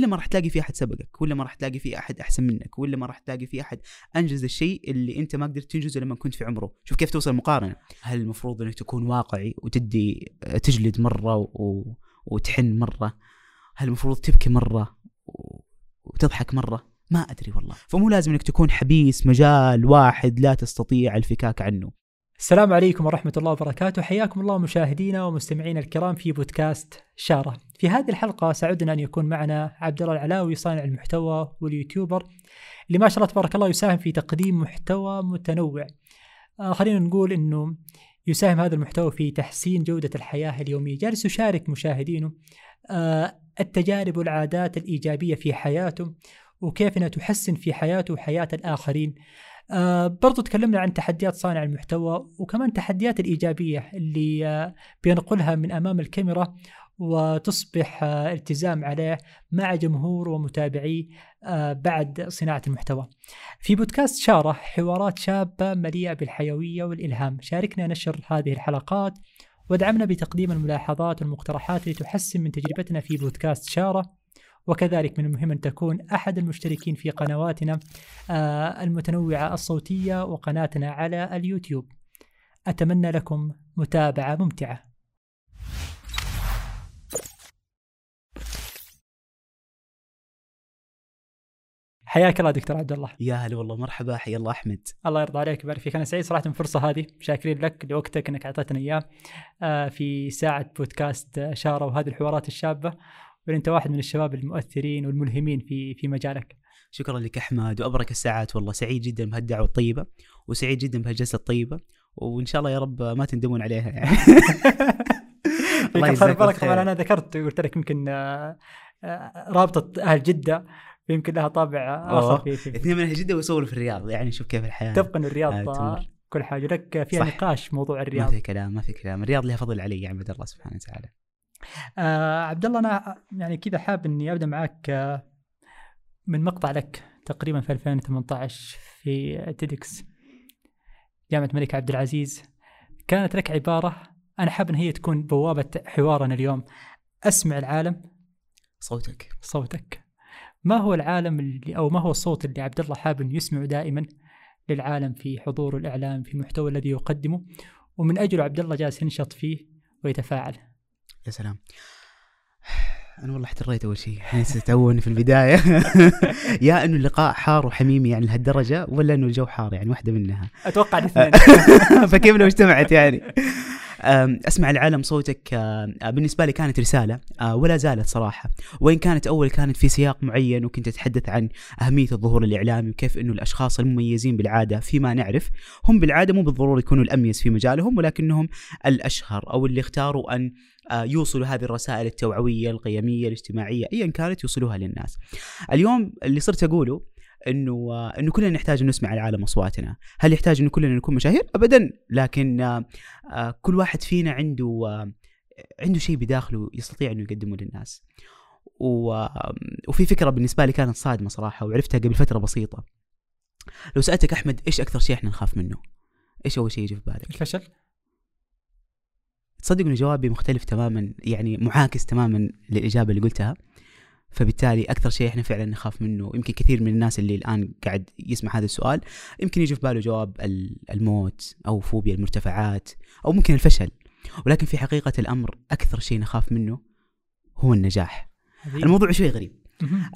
إلا ما راح تلاقي في أحد سبقك ولا ما راح تلاقي في أحد أحسن منك ولا ما راح تلاقي في أحد أنجز الشيء اللي أنت ما قدرت تنجزه لما كنت في عمره. شوف كيف توصل المقارنه هل المفروض إنك تكون واقعي وتدي تجلد مرة و... وتحن مرة؟ هل المفروض تبكي مرة و... وتضحك مرة؟ ما أدري والله. فمو لازم إنك تكون حبيس مجال واحد لا تستطيع الفكاك عنه. السلام عليكم ورحمة الله وبركاته. حياكم الله مشاهدينا ومستمعينا الكرام في بودكاست شارة. في هذه الحلقة سعدنا أن يكون معنا عبد الله العلاوي صانع المحتوى واليوتيوبر اللي ما شاء الله تبارك الله يساهم في تقديم محتوى متنوع. آه خلينا نقول أنه يساهم هذا المحتوى في تحسين جودة الحياة اليومية. جالس يشارك مشاهدينه آه التجارب والعادات الإيجابية في حياته وكيف أنها تحسن في حياته وحياة الآخرين. آه برضو تكلمنا عن تحديات صانع المحتوى وكمان تحديات الإيجابية اللي آه بينقلها من أمام الكاميرا وتصبح آه التزام عليه مع جمهور ومتابعيه بعد صناعة المحتوى. في بودكاست شارة حوارات شابة مليئة بالحيوية والإلهام. شاركنا نشر هذه الحلقات ودعمنا بتقديم الملاحظات والمقترحات لتحسن من تجربتنا في بودكاست شارة وكذلك من المهم أن تكون أحد المشتركين في قنواتنا المتنوعة الصوتية وقناتنا على اليوتيوب. أتمنى لكم متابعة ممتعة. حياك الله دكتور عبد الله يا هلا والله مرحبا حيا الله أحمد. الله يرضى عليك ويبارك فيك. أنا سعيد صراحة بالفرصه هذه. شاكرين لك لوقتك إنك أعطيتنا إياه في ساعة بودكاست شاره وهذه الحوارات الشابة. أنت واحد من الشباب المؤثرين والملهمين في في مجالك. شكرا لك أحمد وأبرك الساعات والله. سعيد جدا بهالدعوة الطيبة وسعيد جدا بهالجلسة الطيبة وإن شاء الله يا رب ما تندمون عليها. يعني. الله يجزاك بارك طبعا. أنا ذكرت قلت لك يمكن رابطة أهل جدة يمكن لها طابع آخر في, في اثنين من أهل جدة ويصوروا في الرياض يعني شوف كيف الحياة تبقى الرياض آه كل حاجة. لك فيها صح. نقاش موضوع الرياض ما في كلام ما في كلام. الرياض لها فضل علي يا عبد الله سبحانه وتعالى. آه عبد الله أنا يعني كذا حاب إني أبدأ معك آه من مقطع لك تقريبا في 2018 في تيدكس جامعة الملك عبد العزيز. كانت لك عبارة أنا حاب أن هي تكون بوابة حوارنا اليوم. أسمع العالم. صوتك. صوتك. ما هو العالم اللي أو ما هو الصوت اللي عبد الله حاب أن يسمعه دائما للعالم في حضوره الإعلام في المحتوى الذي يقدمه؟ ومن أجله عبد الله جالس ينشط فيه ويتفاعل. يا سلام. أنا والله احتريت أول شيء. توني في البداية. يا إنه اللقاء حار وحميمي يعني لهالدرجة ولا إنه الجو حار يعني واحدة منها. أتوقع الاثنين فكيف لو اجتمعت يعني؟ أسمع العالم صوتك بالنسبة لي كانت رسالة ولا زالت صراحة. وإن كانت أول كانت في سياق معين وكنت أتحدث عن أهمية الظهور الإعلامي وكيف إنه الأشخاص المميزين بالعادة فيما نعرف. هم بالعادة مو بالضروره يكونوا الأميز في مجالهم ولكنهم الأشهر أو اللي اختاروا أن يوصلوا هذه الرسائل التوعوية القيمية الاجتماعية ايا كانت يوصلوها للناس. اليوم اللي صرت أقوله إنه إنه كلنا نحتاج نسمع العالم أصواتنا، هل يحتاج انه كلنا نكون مشاهير؟ ابدا، لكن كل واحد فينا عنده عنده شيء بداخله يستطيع إنه يقدمه للناس. وفي فكرة بالنسبة لي كانت صادمة صراحة وعرفتها قبل فترة بسيطة. لو سألتك أحمد إيش أكثر شيء إحنا نخاف منه؟ إيش أول شيء يجي في بالك؟ الفشل؟ تصدق انه جوابي مختلف تماما يعني معاكس تماما للإجابة اللي قلتها. فبالتالي أكثر شيء إحنا فعلا نخاف منه يمكن كثير من الناس اللي الآن قاعد يسمع هذا السؤال يمكن يجي في باله جواب الموت أو فوبيا المرتفعات أو ممكن الفشل. ولكن في حقيقة الأمر أكثر شيء نخاف منه هو النجاح. هذه. الموضوع شوي غريب.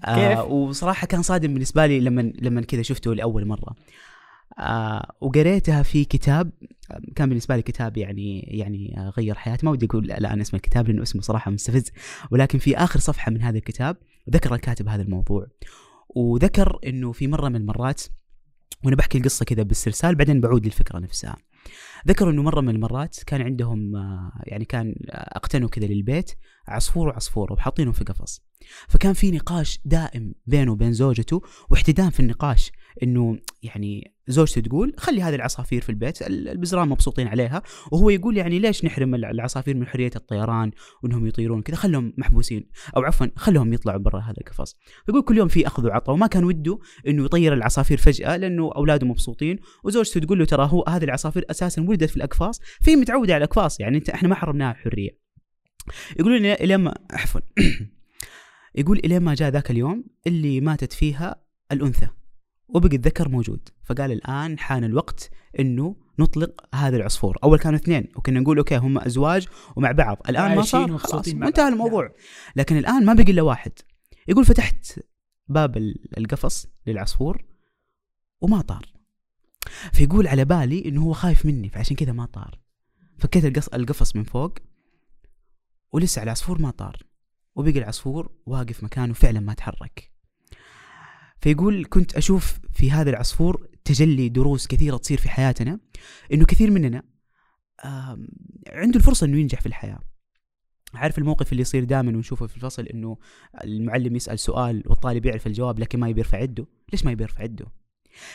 آه وصراحة كان صادم بالنسبة لي لما لما كذا شفته لأول مرة. آه وقريتها في كتاب كان بالنسبة لي كتاب يعني يعني غير حياتي. ما ودي أقول الآن اسم الكتاب لأنه اسمه صراحة مستفز. ولكن في آخر صفحة من هذا الكتاب ذكر الكاتب هذا الموضوع. وذكر أنه في مرة من المرات وأنا بحكي القصة كذا بالسلسال بعدين بعود للفكرة نفسها. ذكروا إنه مرة من المرات كان عندهم يعني كان أقتنوا كذا للبيت عصفور وعصفورة وحاطينهم في قفص. فكان في نقاش دائم بينه وبين زوجته واحتدام في النقاش إنه يعني زوجته تقول خلي هذه العصافير في البيت البزران مبسوطين عليها وهو يقول يعني ليش نحرم العصافير من حرية الطيران وإنهم يطيرون كذا؟ خلهم محبوسين أو عفوا خلهم يطلعوا برا هذا القفص. فيقول كل يوم في أخذ وعطاء وما كان وده إنه يطير العصافير فجأة لأنه أولاده مبسوطين وزوجته تقول له ترى هو هذه العصافير أساسا ولدت في الأقفاص فهي متعودة على الأقفاص يعني انت إحنا ما حرمناها حريه يقولون لما عفوا. يقول الين ما جاء ذاك اليوم اللي ماتت فيها الأنثى. وبقي الذكر موجود. فقال الآن حان الوقت إنه نطلق هذا العصفور. أول كانوا اثنين وكنا نقول أوكي هم أزواج ومع بعض. الآن ما صار خلاص بعض. الموضوع. لكن الآن ما بقي إلا واحد. يقول فتحت باب ال- القفص للعصفور وما طار. فيقول على بالي إنه هو خايف مني فعشان كذا ما طار. فكيت القفص من فوق ولسه العصفور ما طار. وبقي العصفور واقف مكانه فعلا ما تحرك. فيقول كنت أشوف في هذا العصفور تجلي دروس كثيرة تصير في حياتنا إنه كثير مننا عنده الفرصة إنه ينجح في الحياة. عارف الموقف اللي يصير دائما ونشوفه في الفصل إنه المعلم يسأل سؤال والطالب يعرف الجواب لكن ما يبي يرفع يده؟ ليش ما يبي يرفع يده؟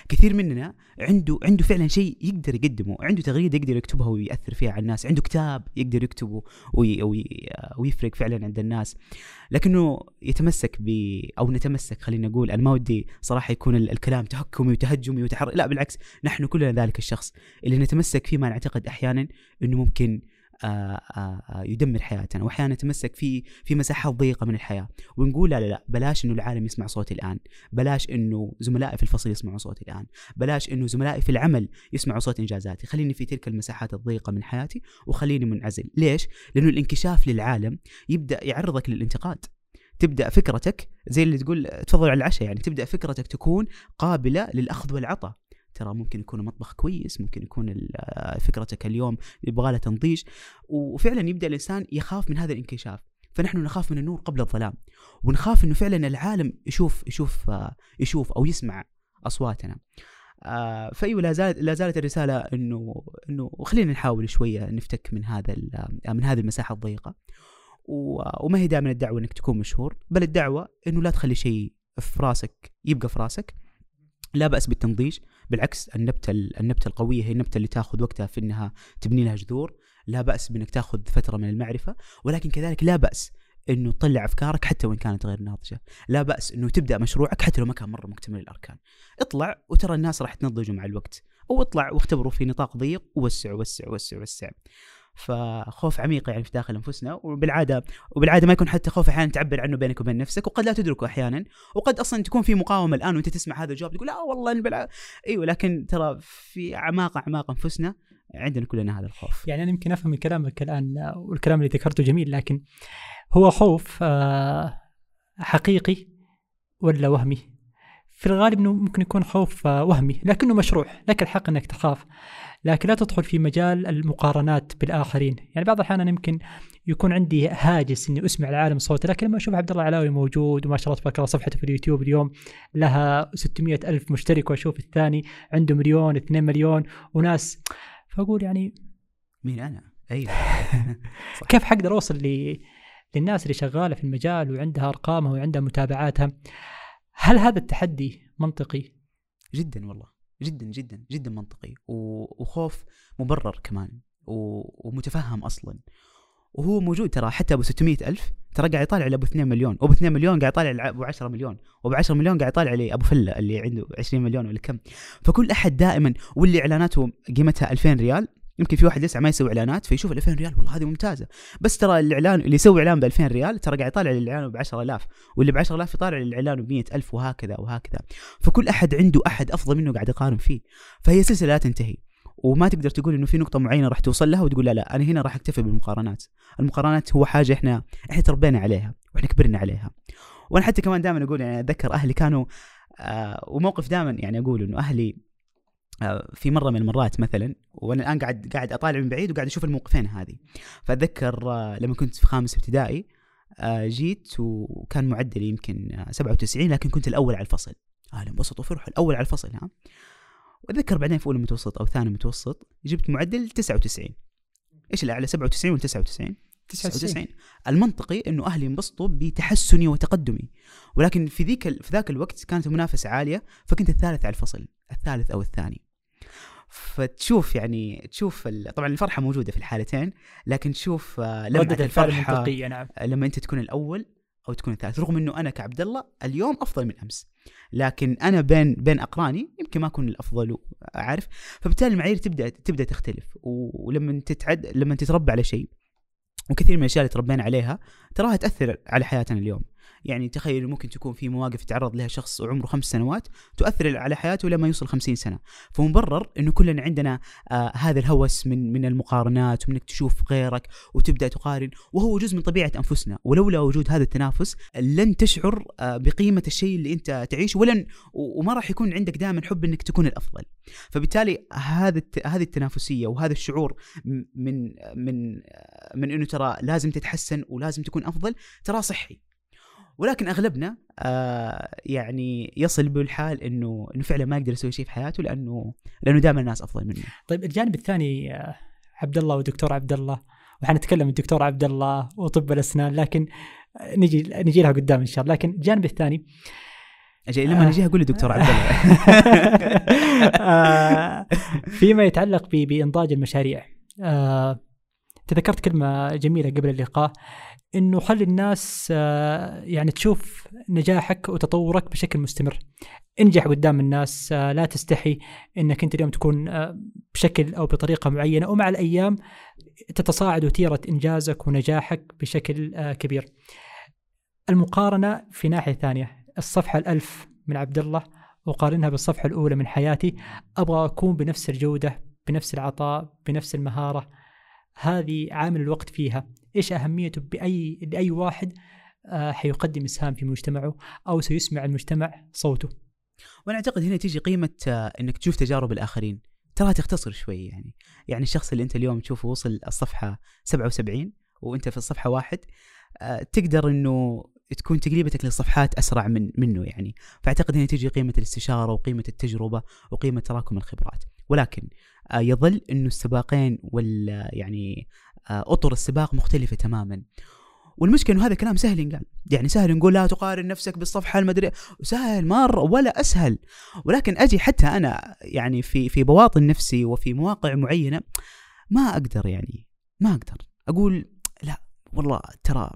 كثير مننا عنده عنده فعلا شيء يقدر يقدمه عنده تغريدة يقدر يكتبها ويأثر فيها على الناس عنده كتاب يقدر يكتبه وي وي ويفرق فعلا عند الناس. لكنه يتمسك ب أو نتمسك خلينا نقول أنا ما ودي صراحة يكون ال- الكلام تهكمي وتهجمي وتحرك لا بالعكس نحن كلنا ذلك الشخص. اللي نتمسك فيه ما نعتقد أحيانا إنه ممكن آه، آه، آه، يدمر حياتنا وأحيانا نتمسك في في مساحات ضيقة من الحياة. ونقول لا لا لا بلاش إنه العالم يسمع صوتي الآن. بلاش إنه زملائي في الفصل يسمعوا صوتي الآن. بلاش إنه زملائي في العمل يسمعوا صوت إنجازاتي. خليني في تلك المساحات الضيقة من حياتي وخليني منعزل. ليش؟ لأنه الانكشاف للعالم يبدأ يعرضك للانتقاد. تبدأ فكرتك زي اللي تقول تفضل على العشاء يعني تبدأ فكرتك تكون قابلة للأخذ والعطاء. ترى ممكن يكون المطبخ كويس ممكن يكون آه، فكرتك اليوم يبغى لها تنضيج وفعلا يبدأ الإنسان يخاف من هذا الانكشاف. فنحن نخاف من النور قبل الظلام ونخاف إنه فعلا العالم يشوف يشوف آه، يشوف أو يسمع أصواتنا. آه، فايوه لا زالت لا زالت الرسالة إنه إنه خلينا نحاول شوية نفتك من هذا من هذه المساحة الضيقة. وما هي دائما الدعوة إنك تكون مشهور بل الدعوة إنه لا تخلي شيء في راسك يبقى في راسك. لا بأس بالتنضيج بالعكس النبتة ال- النبتة القوية هي النبتة اللي تاخذ وقتها في إنها تبني لها جذور. لا بأس بإنك تاخذ فترة من المعرفة ولكن كذلك لا بأس إنه تطلع أفكارك حتى وإن كانت غير ناضجة. لا بأس إنه تبدأ مشروعك حتى لو ما كان مرة مكتمل الأركان. اطلع وترى الناس راح تنضجوا مع الوقت أو اطلع واختبروا في نطاق ضيق ووسع وسع وسع وسع فخوف عميق يعني في داخل أنفسنا وبالعادة وبالعادة ما يكون حتى خوف أحيانا تعبر عنه بينك وبين نفسك وقد لا تدركه أحيانا وقد أصلا تكون في مقاومة الآن وأنت تسمع هذا الجواب تقول لا والله إن بالع... إيوه لكن ترى في اعماق اعماق أنفسنا عندنا كلنا هذا الخوف يعني أنا يمكن أفهم من كلامك الآن والكلام اللي ذكرته جميل لكن هو خوف آه، حقيقي ولا وهمي؟ في الغالب إنه ممكن يكون خوف آه، وهمي لكنه مشروع، لك الحق إنك تخاف. لكن لا تدخل في مجال المقارنات بالآخرين، يعني بعض الأحيان يمكن يكون عندي هاجس إني أسمع العالم صوتي، لكن لما أشوف عبد الله العلاوي موجود وما شاء الله تبارك الله صفحته في اليوتيوب اليوم لها 600 ألف مشترك وأشوف الثاني عنده مليون 2 مليون وناس فأقول يعني مين أنا؟ أيوه. كيف حقدر أوصل. للناس اللي شغالة في المجال وعندها أرقامها وعندها متابعاتها هل هذا التحدي منطقي؟ جدا والله. جدا جدا جدا منطقي. وخوف مبرر كمان. ومتفهم أصلا. وهو موجود ترى حتى أبو 600 ألف. ترى قاعد يطالع لأبو 2 مليون. وأبو 2 مليون قاعد يطالع أبو 10 مليون. وأبو 10 مليون قاعد يطالع لأبو فلة اللي عنده 20 مليون ولا كم. فكل أحد دائما واللي إعلاناته قيمتها 2000 ريال يمكن في واحد لسه ما يسوي إعلانات فيشوف ال 2000 ريال. والله هذه ممتازة. بس ترى الإعلان اللي يسوي إعلان ب 2000 ريال ترى قاعد يطالع للإعلان ب 10000 واللي ب 10000 يطالع للإعلان ب 100000 وهكذا وهكذا. فكل أحد عنده أحد أفضل منه قاعد يقارن فيه. فهي سلسلة لا تنتهي. وما تقدر تقول إنه في نقطة معينة راح توصل لها وتقول لا لا أنا هنا راح أكتفي بالمقارنات. المقارنات هو حاجة إحنا إحنا تربينا عليها وإحنا كبرنا عليها. وأنا حتى كمان دائما أقول يعني أتذكر أهلي كانوا آه وموقف دائما يعني أقول إنه أهلي في مرة من المرات مثلا وأنا الآن قاعد قاعد أطالع من بعيد وقاعد أشوف الموقفين هذه. فأتذكر آه لما كنت في خامس ابتدائي آه جيت وكان معدلي يمكن آه 97 لكن كنت الأول على الفصل. أهلا انبسطوا فرحوا الأول على الفصل ها. وأتذكر بعدين في أولى متوسط أو ثاني متوسط جبت معدل 99 إيش الأعلى؟ 97 ولا 99 99 المنطقي إنه أهلي ينبسطوا بتحسني وتقدمي. ولكن في ذيك في ذاك الوقت كانت المنافسة عالية فكنت الثالث على الفصل الثالث أو الثاني. فتشوف يعني تشوف ال- طبعا الفرحة موجودة في الحالتين لكن تشوف آه، لمعة الفرحة نعم. لما أنت تكون الأول أو تكون الثالث. رغم إنه أنا كعبد الله اليوم أفضل من أمس. لكن أنا بين بين أقراني يمكن ما أكون الأفضل عارف فبالتالي المعايير تبدأ تبدأ تختلف. ولما تتعد لما تتربى على شيء وكثير من الأشياء اللي تربينا عليها تراها تأثر على حياتنا اليوم. يعني تخيل ممكن تكون في مواقف يتعرض لها شخص وعمره خمس سنوات تؤثر على حياته لما يوصل خمسين سنة. فمبرر أنه كلنا عندنا آه هذا الهوس من من المقارنات ومنك تشوف غيرك وتبدأ تقارن وهو جزء من طبيعة أنفسنا. ولولا وجود هذا التنافس لن تشعر آه بقيمة الشيء اللي أنت تعيشه ولن وما راح يكون عندك دائما حب أنك تكون الأفضل. فبالتالي هذا هذه التنافسية وهذا الشعور من من من إنه ترى لازم تتحسن ولازم تكون أفضل ترى صحي. ولكن أغلبنا آه يعني يصل بالحال إنه إنه فعلا ما يقدر يسوي شيء في حياته لأنه لأنه دائما الناس أفضل منه. طيب الجانب الثاني آه، عبد الله ودكتور عبد الله وحنتكلم الدكتور عبد الله وطب الأسنان لكن نجي نجي لها قدام إن شاء الله. لكن الجانب الثاني أجل لما نجي أقول لدكتور عبد الله آه، فيما يتعلق بإنضاج المشاريع. آه، تذكرت كلمة جميلة قبل اللقاء. إنه خلي الناس آه، يعني تشوف نجاحك وتطورك بشكل مستمر انجح قدام الناس آه، لا تستحي إنك أنت اليوم تكون آه، بشكل أو بطريقة معينة ومع الأيام تتصاعد وتيرة إنجازك ونجاحك بشكل كبير. المقارنة في ناحية ثانية الصفحة الألف من عبد الله وقارنها بالصفحة الأولى من حياتي أبغى أكون بنفس الجودة بنفس العطاء بنفس المهارة هذه عامل الوقت فيها. إيش أهميته بأي لأي واحد آه حيقدم إسهام في مجتمعه أو سيسمع المجتمع صوته. وأنا اعتقد هنا تيجي قيمة آه إنك تشوف تجارب الآخرين. ترى تختصر شوي يعني. يعني الشخص اللي أنت اليوم تشوفه وصل الصفحة 77 وأنت في الصفحة واحد آه تقدر إنه تكون تقريبتك للصفحات أسرع من منه يعني. فأعتقد هنا تيجي قيمة الاستشارة وقيمة التجربة وقيمة تراكم الخبرات. ولكن يظل إنه السباقين وال يعني آه، أطر السباق مختلفة تماما. والمشكلة إنه هذا كلام سهل ينقال. يعني سهل نقول لا تقارن نفسك بالصفحة المدري سهل مره ولا أسهل. ولكن أجي حتى أنا يعني في في بواطن نفسي وفي مواقع معينة ما أقدر يعني ما أقدر. أقول والله ترى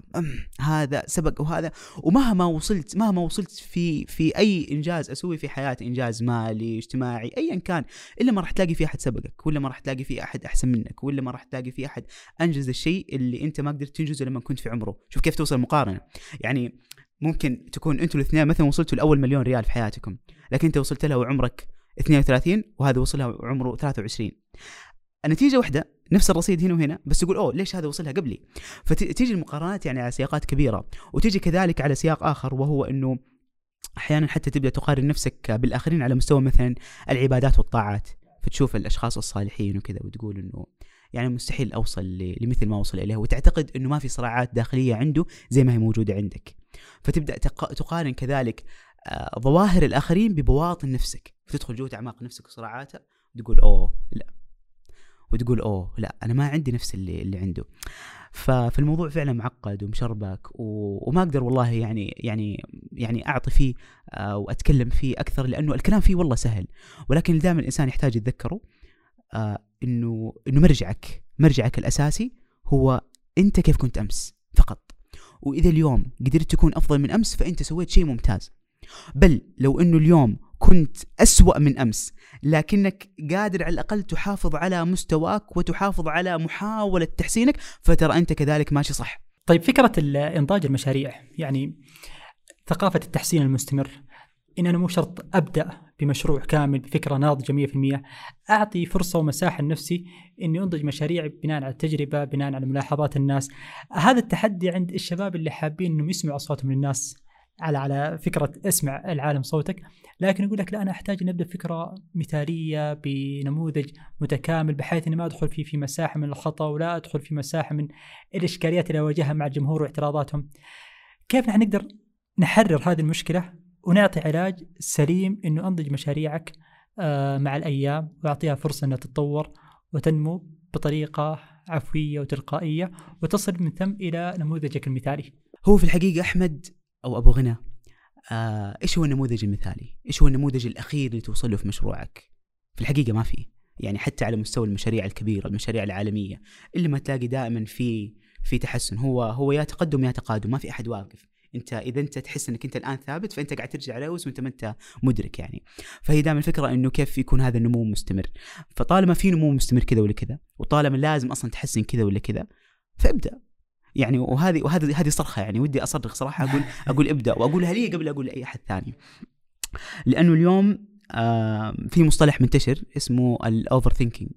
هذا سبق وهذا. ومهما وصلت مهما وصلت في في أي إنجاز أسوي في حياتي إنجاز مالي اجتماعي ايا كان إلا ما راح تلاقي في أحد سبقك ولا ما راح تلاقي في أحد أحسن منك ولا ما راح تلاقي في أحد أنجز الشيء اللي أنت ما قدرت تنجزه لما كنت في عمره. شوف كيف توصل المقارنه يعني ممكن تكون أنتوا الاثنين مثلا وصلتوا لأول مليون ريال في حياتكم لكن أنت وصلت له وعمرك 32 وهذا وصل له وعمره 23 النتيجة واحدة نفس الرصيد هنا وهنا بس تقول أوه ليش هذا وصلها قبلي؟ فتيجي المقارنات يعني على سياقات كبيرة وتيجي كذلك على سياق آخر وهو إنه أحيانا حتى تبدأ تقارن نفسك بالآخرين على مستوى مثلا العبادات والطاعات. فتشوف الأشخاص الصالحين وكذا وتقول إنه يعني مستحيل أوصل لمثل ما وصل إليه وتعتقد إنه ما في صراعات داخلية عنده زي ما هي موجودة عندك. فتبدأ تقارن كذلك آه، ظواهر الآخرين ببواطن نفسك. فتدخل جوة أعماق نفسك وصراعاتها وتقول أوه لا. وتقول أوه لا أنا ما عندي نفس اللي اللي عنده. ففي الموضوع فعلا معقد ومشربك. وما أقدر والله يعني يعني يعني أعطي فيه آه، وأتكلم فيه أكثر لأنه الكلام فيه والله سهل. ولكن دائما الإنسان يحتاج يتذكره آه، إنه إنه مرجعك مرجعك الأساسي هو أنت كيف كنت أمس فقط. وإذا اليوم قدرت تكون أفضل من أمس فأنت سويت شيء ممتاز. بل لو إنه اليوم كنت أسوأ من أمس. لكنك قادر على الأقل تحافظ على مستواك وتحافظ على محاولة تحسينك فترى أنت كذلك ماشي صح. طيب فكرة إنضاج المشاريع يعني ثقافة التحسين المستمر. إن أنا مو شرط أبدأ بمشروع كامل بفكرة ناضجة 100% أعطي فرصة ومساحة لنفسي إني أنضج مشاريع بناء على التجربة بناء على ملاحظات الناس. هذا التحدي عند الشباب اللي حابين إنهم يسمعوا أصواتهم للناس. على على فكرة اسمع العالم صوتك لكن يقول لك لا أنا أحتاج أن أبدأ بفكره مثالية بنموذج متكامل بحيث إني ما أدخل في في مساحة من الخطأ ولا أدخل في مساحة من الإشكاليات اللي أواجهها مع الجمهور واعتراضاتهم. كيف نحن نقدر نحرر هذه المشكلة ونعطي علاج سليم إنه أنضج مشاريعك آه، مع الأيام واعطيها فرصة إنها تتطور وتنمو بطريقة عفوية وتلقائية وتصل من ثم إلى نموذجك المثالي. هو في الحقيقة أحمد أو أبو غنى آه إيش هو النموذج المثالي؟ إيش هو النموذج الأخير اللي توصل له في مشروعك؟ في الحقيقة ما في. يعني حتى على مستوى المشاريع الكبيرة المشاريع العالمية اللي ما تلاقي دائما في في تحسن. هو هو يا تقدم يا تقادم ما في أحد واقف. أنت إذا أنت تحس أنك أنت الآن ثابت فأنت قاعد ترجع لوس وأنت ما أنت مدرك يعني. فهي دائما الفكرة إنه كيف يكون هذا النمو مستمر. فطالما في نمو مستمر كذا ولا كذا وطالما لازم أصلا تحسن كذا ولا كذا فابدأ. يعني وهذه وهذه هذه صرخة يعني ودي أصرخ صراحة أقول أقول ابدأ وأقولها لي قبل أقول لأي أحد ثاني. لأنه اليوم آه في مصطلح منتشر اسمه ال overthinking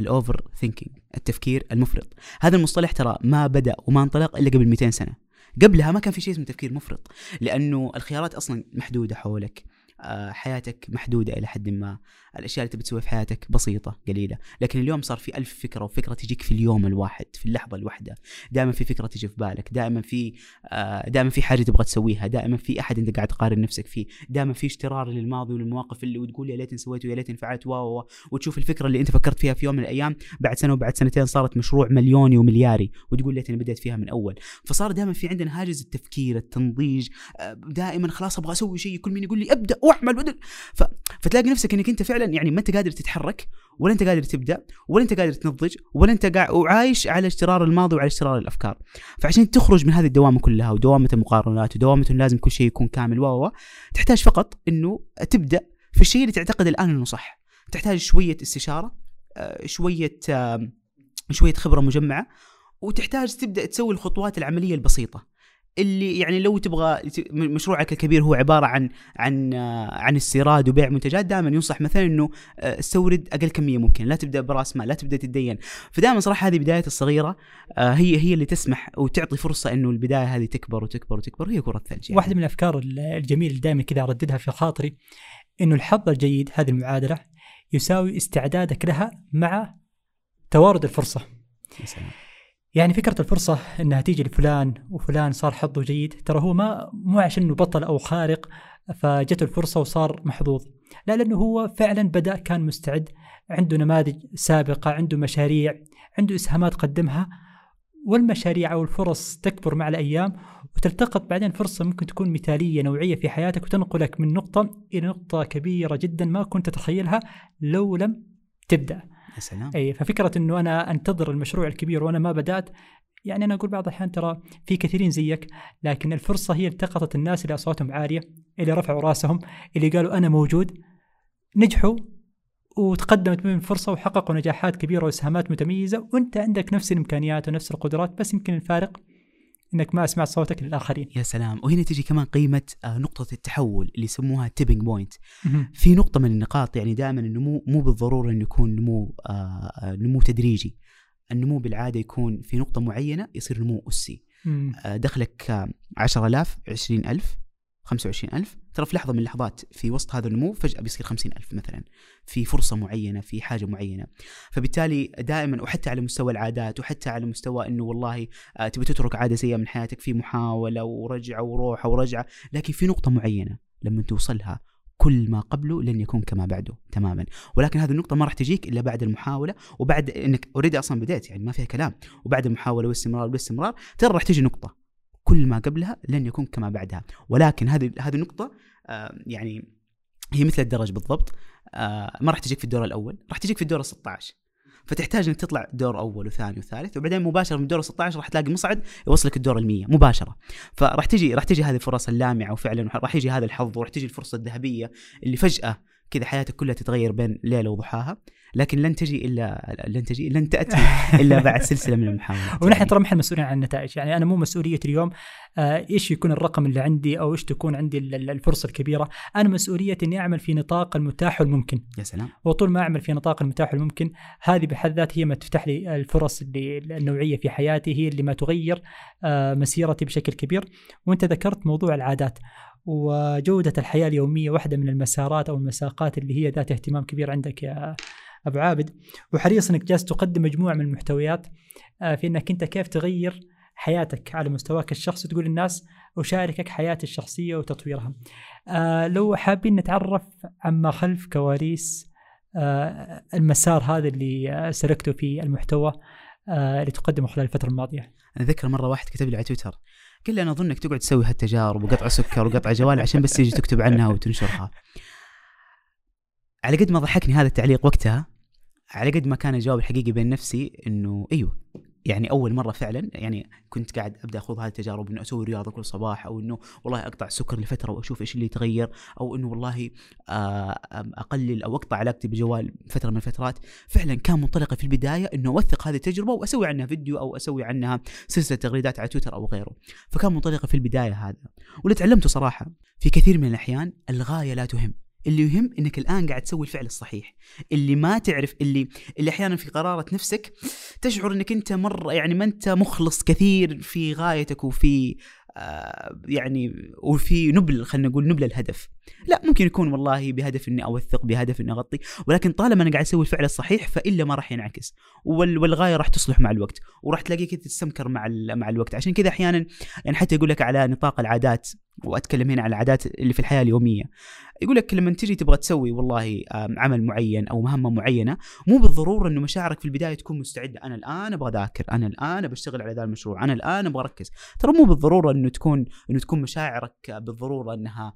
ال overthinking التفكير المفرط. هذا المصطلح ترى ما بدأ وما انطلق إلا قبل 200 سنة. قبلها ما كان في شيء اسمه تفكير مفرط لأنه الخيارات أصلا محدودة حولك آه، حياتك محدودة إلى حد ما. الأشياء اللي تبي تسويها في حياتك بسيطة قليلة. لكن اليوم صار في ألف فكرة وفكرة تجيك في اليوم الواحد في اللحظة الواحدة. دائما في فكرة تجي في بالك. دائما في آه، دائما في حاجة تبغى تسويها. دائما في أحد أنت قاعد تقارن نفسك فيه. دائما في اشترار للماضي والمواقف اللي وتقول يا ليتني سويت ويا ليتني فعلت و وتشوف الفكرة اللي أنت فكرت فيها في يوم من الأيام. بعد سنة وبعد سنتين صارت مشروع مليوني وملياري. وتقول ليتني بديت فيها من أول. فصار دائما في عندنا هاجس التفكير التنضيج. آه، دائما خلاص أبغى أسوي شيء. كل مين يقول لي أبدأ وأعمل. فتلاقي نفسك إنك أنت فعلا يعني ما أنت قادر تتحرك ولا أنت قادر تبدأ ولا أنت قادر تنضج ولا أنت قاعد وعايش على اشترار الماضي وعلى اشترار الأفكار. فعشان تخرج من هذه الدوامة كلها ودوامة المقارنات ودوامة لازم كل شيء يكون كامل و تحتاج فقط إنه تبدأ في الشيء اللي تعتقد الآن إنه صح. تحتاج شوية استشارة آه، شوية شوية خبرة مجمعة وتحتاج تبدأ تسوي الخطوات العملية البسيطة. اللي يعني لو تبغى مشروعك الكبير هو عبارة عن عن عن استيراد وبيع منتجات دائما ينصح مثلا إنه آه، استورد أقل كمية ممكن لا تبدأ برأس مال لا تبدأ تتدين فدائما صراحة هذه بداية الصغيرة آه، هي هي اللي تسمح وتعطي فرصة إنه البداية هذه تكبر وتكبر وتكبر هي كرة ثلج يعني. واحدة من الأفكار الجميلة اللي دائما كذا أرددها في خاطري إنه الحظ الجيد هذه المعادلة يساوي استعدادك لها مع توارد الفرصة يا سلام. يعني فكرة الفرصة إنها تيجي لفلان وفلان صار حظه جيد ترى هو ما مو عشان إنه بطل أو خارق فجته الفرصة وصار محظوظ. لا لأنه هو فعلا بدأ كان مستعد عنده نماذج سابقة عنده مشاريع عنده إسهامات قدمها والمشاريع أو الفرص تكبر مع الأيام وتلتقط بعدين فرصة ممكن تكون مثالية نوعية في حياتك وتنقلك من نقطة إلى نقطة كبيرة جدا ما كنت تتخيلها لو لم تبدأ. يا سلام. اي ففكرة إنه أنا أنتظر المشروع الكبير وأنا ما بدأت يعني أنا أقول بعض الأحيان ترى في كثيرين زيك لكن الفرصة هي التقطت الناس اللي أصواتهم عالية اللي رفعوا رأسهم اللي قالوا أنا موجود نجحوا وتقدمت بهم الفرصه وحققوا نجاحات كبيرة وإسهامات متميزة وأنت عندك نفس الإمكانيات ونفس القدرات بس يمكن الفارق إنك ما سمعت صوتك للآخرين. يا سلام. وهنا تجي كمان قيمة آه، نقطة التحول اللي يسموها tipping point في نقطة من النقاط يعني دائما النمو مو بالضرورة إنه يكون نمو آه، آه، نمو تدريجي. النمو بالعادة يكون في نقطة معينة يصير نمو أسي. دخلك 10000 20000 25000 ترى في لحظة من اللحظات في وسط هذا النمو فجأة بيصير 50000 مثلا في فرصة معينة في حاجة معينة. فبالتالي دائما وحتى على مستوى العادات وحتى على مستوى إنه والله آه، تبي تترك عادة سيئة من حياتك في محاولة ورجعه وروحه ورجعه لكن في نقطة معينة لما توصلها كل ما قبله لن يكون كما بعده تماما. ولكن هذه النقطة ما راح تجيك إلا بعد المحاولة وبعد إنك اوريدي أصلا بديت يعني ما فيها كلام. وبعد المحاولة والاستمرار والاستمرار ترى راح تجي نقطة. كل ما قبلها لن يكون كما بعدها. ولكن هذه هذه النقطة آه يعني هي مثل الدرج بالضبط. آه ما راح تجيك في الدور الأول راح تجيك في الدور ال 16 فتحتاج إنك تطلع دور أول وثاني وثالث وبعدين مباشرة من الدور 16 راح تلاقي مصعد يوصلك الدور ال100 مباشرة. فراح تجي راح تجي هذه الفرص اللامعة وفعلا راح يجي هذا الحظ وراح تجي الفرصة الذهبية اللي فجأة كذا حياتك كلها تتغير بين ليلة وضحاها. لكن لن تجي إلا لن تجي لن تأتي إلا بعد سلسلة من المحاولات. ونحن ترى ما إحنا مسؤولين عن النتائج. يعني أنا مو مسؤوليتي اليوم آه إيش يكون الرقم اللي عندي أو إيش تكون عندي الفرصة الكبيرة. أنا مسؤوليتي إني أعمل في نطاق المتاح والممكن. يا سلام. وطول ما أعمل في نطاق المتاح والممكن هذه بحد ذاتها هي ما تفتح لي الفرص اللي النوعية في حياتي هي اللي ما تغير آه مسيرتي بشكل كبير. وأنت ذكرت موضوع العادات. وجودة الحياة اليومية واحدة من المسارات أو المساقات اللي هي ذات اهتمام كبير عندك يا أبو عابد. وحريص أنك جالس تقدم مجموعة من المحتويات آه، في أنك أنت كيف تغير حياتك على مستواك الشخصي تقول للناس أشاركك حياتي الشخصية وتطويرها. آه، لو حابين نتعرف عما خلف كواليس آه، المسار هذا اللي سلكته في المحتوى اللي تقدمه خلال الفترة الماضية. أنا أذكر مرة واحد كتب لي على تويتر قال لي أنا اظنك تقعد تسوي هالتجارب وقطع سكر وقطع جوال عشان بس تيجي تكتب عنها وتنشرها. على قد ما ضحكني هذا التعليق وقتها على قد ما كان الجواب الحقيقي بين نفسي إنه إيوه يعني أول مرة فعلا يعني كنت قاعد أبدأ أخوض هذه التجارب إنه أسوي رياضة كل صباح أو إنه والله أقطع السكر لفترة وأشوف إيش اللي يتغير أو إنه والله آه، أقلل أو أقطع علاقتي بجوال فترة من الفترات. فعلا كان منطلقي في البداية إنه أوثق هذه التجربة وأسوي عنها فيديو أو أسوي عنها سلسلة تغريدات على تويتر أو غيره. فكان منطلقي في البداية هذا. واللي تعلمته صراحة في كثير من الأحيان الغاية لا تهم. اللي يهم إنك الآن قاعد تسوي الفعل الصحيح. اللي ما تعرف اللي اللي أحيانا في قرارة نفسك تشعر إنك أنت مرة يعني ما أنت مخلص كثير في غايتك وفي آه يعني وفي نبل خلينا نقول نبل الهدف. لا ممكن يكون والله بهدف إني أوثق بهدف إني أغطي ولكن طالما أنا قاعد أسوي الفعل الصحيح فإلا ما راح ينعكس. وال والغاية راح تصلح مع الوقت وراح تلاقيك تستمكر مع مع الوقت. عشان كذا أحيانا يعني حتى يقول لك على نطاق العادات وأتكلم هنا عن العادات اللي في الحياة اليومية. يقول لك لما تجي تبغى تسوي والله عمل معين أو مهمة معينة مو بالضرورة إنه مشاعرك في البداية تكون مستعدة. أنا الآن أبغى أذاكر أنا الآن بشتغل على ذا المشروع أنا الآن أبغى أركز. ترى مو بالضرورة إنه تكون إنه تكون مشاعرك بالضرورة إنها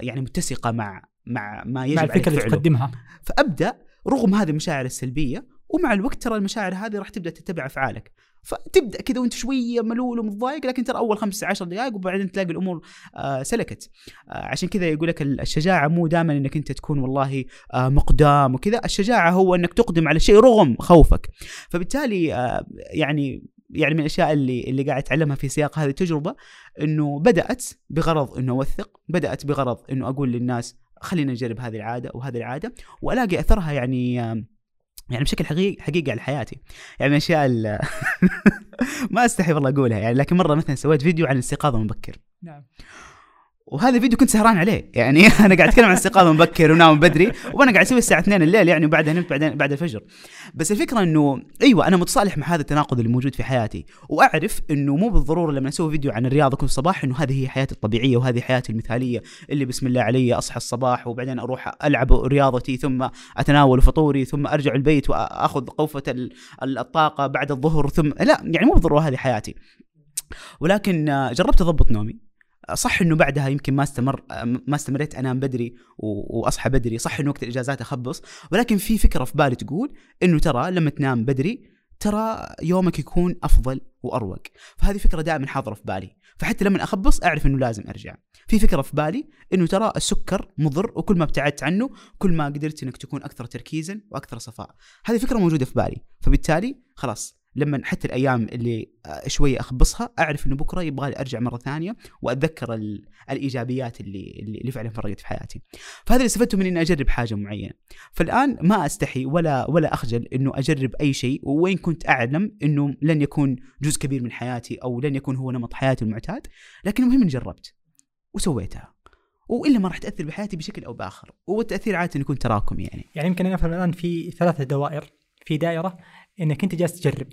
يعني متسقة مع مع ما يجب مع الفكرة اللي تقدمها. فأبدأ رغم هذه المشاعر السلبية ومع الوقت ترى المشاعر هذه راح تبدأ تتبع أفعالك. فتبدأ كذا وأنت شوية ملول ومتضايق لكن ترى أول خمس عشر دقائق وبعدين تلاقي الأمور آه سلكت. آه عشان كذا يقول لك الشجاعة مو دائما إنك أنت تكون والله آه مقدام وكذا. الشجاعة هو إنك تقدم على شيء رغم خوفك. فبالتالي آه يعني يعني من الأشياء اللي اللي قاعد أتعلمها في سياق هذه التجربة إنه بدأت بغرض إنه أوثق بدأت بغرض إنه أقول للناس خلينا نجرب هذه العادة وهذه العادة وألاقي أثرها يعني آه يعني بشكل حقيقي حقيقي على حياتي. يعني من الأشياء ما أستحي والله أقولها يعني لكن مرة مثلا سويت فيديو عن الاستيقاظ المبكر. نعم. وهذا الفيديو كنت سهران عليه. يعني أنا قاعد أتكلم عن الاستيقاظ مبكر ونام بدري وأنا قاعد أسوي الساعة 2 الليل يعني وبعدها نمت بعدين بعد الفجر. بس الفكرة إنه أيوه أنا متصالح مع هذا التناقض اللي موجود في حياتي وأعرف إنه مو بالضرورة لما أسوي فيديو عن الرياضة كل صباح إنه هذه هي حياتي الطبيعية وهذه حياتي المثالية اللي بسم الله علي أصحى الصباح وبعدين أروح ألعب رياضتي ثم أتناول فطوري ثم أرجع البيت وأخذ قوفة الطاقة بعد الظهر ثم لا يعني مو بالضرورة هذه حياتي. ولكن جربت أضبط نومي. صح إنه بعدها يمكن ما استمر ما استمريت أنام بدري وأصحى بدري صح إنه وقت الاجازات أخبص ولكن في فكرة في بالي تقول إنه ترى لما تنام بدري ترى يومك يكون أفضل وأروق. فهذه فكرة دائما حاضرة في بالي. فحتى لما أخبص أعرف إنه لازم أرجع. في فكرة في بالي إنه ترى السكر مضر وكل ما ابتعدت عنه كل ما قدرت إنك تكون أكثر تركيزا وأكثر صفاء. هذه فكرة موجودة في بالي. فبالتالي خلاص لما حتى الأيام اللي شوية أخبصها أعرف إنه بكرة يبغى لي أرجع مرة ثانية وأتذكر الإيجابيات اللي اللي فعلا فرقت في حياتي. فهذا اللي استفدته من إني أجرب حاجة معينة. فالآن ما أستحي ولا ولا أخجل إنه أجرب أي شيء وين كنت أعلم إنه لن يكون جزء كبير من حياتي أو لن يكون هو نمط حياتي المعتاد، لكن المهم إني جربت وسويتها. وإلا ما راح تأثر بحياتي بشكل أو بآخر، والتاثير عادة يكون تراكمي يعني. يعني يمكن أنا أفهم الآن في ثلاثة دوائر، في دائرة إنك أنت جالس تجرب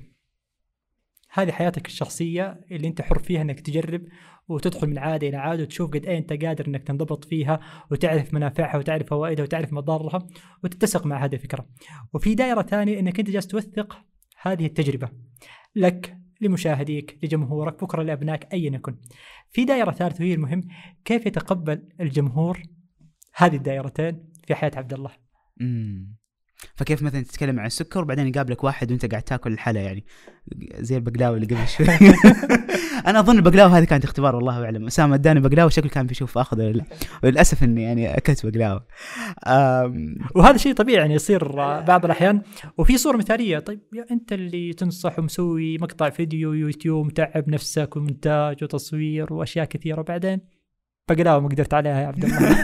هذه حياتك الشخصية اللي أنت حر فيها إنك تجرب وتدخل من عادة إلى عادة وتشوف قد إيه أنت قادر إنك تنضبط فيها وتعرف منافعها وتعرف فوائدها وتعرف مضارها وتتسق مع هذه الفكرة. وفي دائرة ثانية إنك أنت جالس توثق هذه التجربة لك لمشاهديك لجمهورك بكرة لأبنائك ايا يكن. في دائرة ثالثة وهي المهم كيف يتقبل الجمهور هذه الدائرتين في حياة عبد الله. امم فكيف مثلا تتكلم عن السكر وبعدين يقابلك واحد وانت قاعد تاكل الحلا يعني زي البقلاوه اللي قبل شوي. أنا أظن البقلاوه هذه كانت اختبار والله أعلم. أسامة أداني بقلاوه شكله كان بيشوف آخذ ولا لا وللاسف إني يعني أكلت بقلاوه وهذا شيء طبيعي يعني يصير بعض الأحيان. وفي صورة مثالية طيب يا أنت اللي تنصح ومسوي مقطع فيديو يوتيوب متعب نفسك ومونتاج وتصوير وأشياء كثيرة وبعدين بقلاوه ما قدرت عليها يا عبد الله.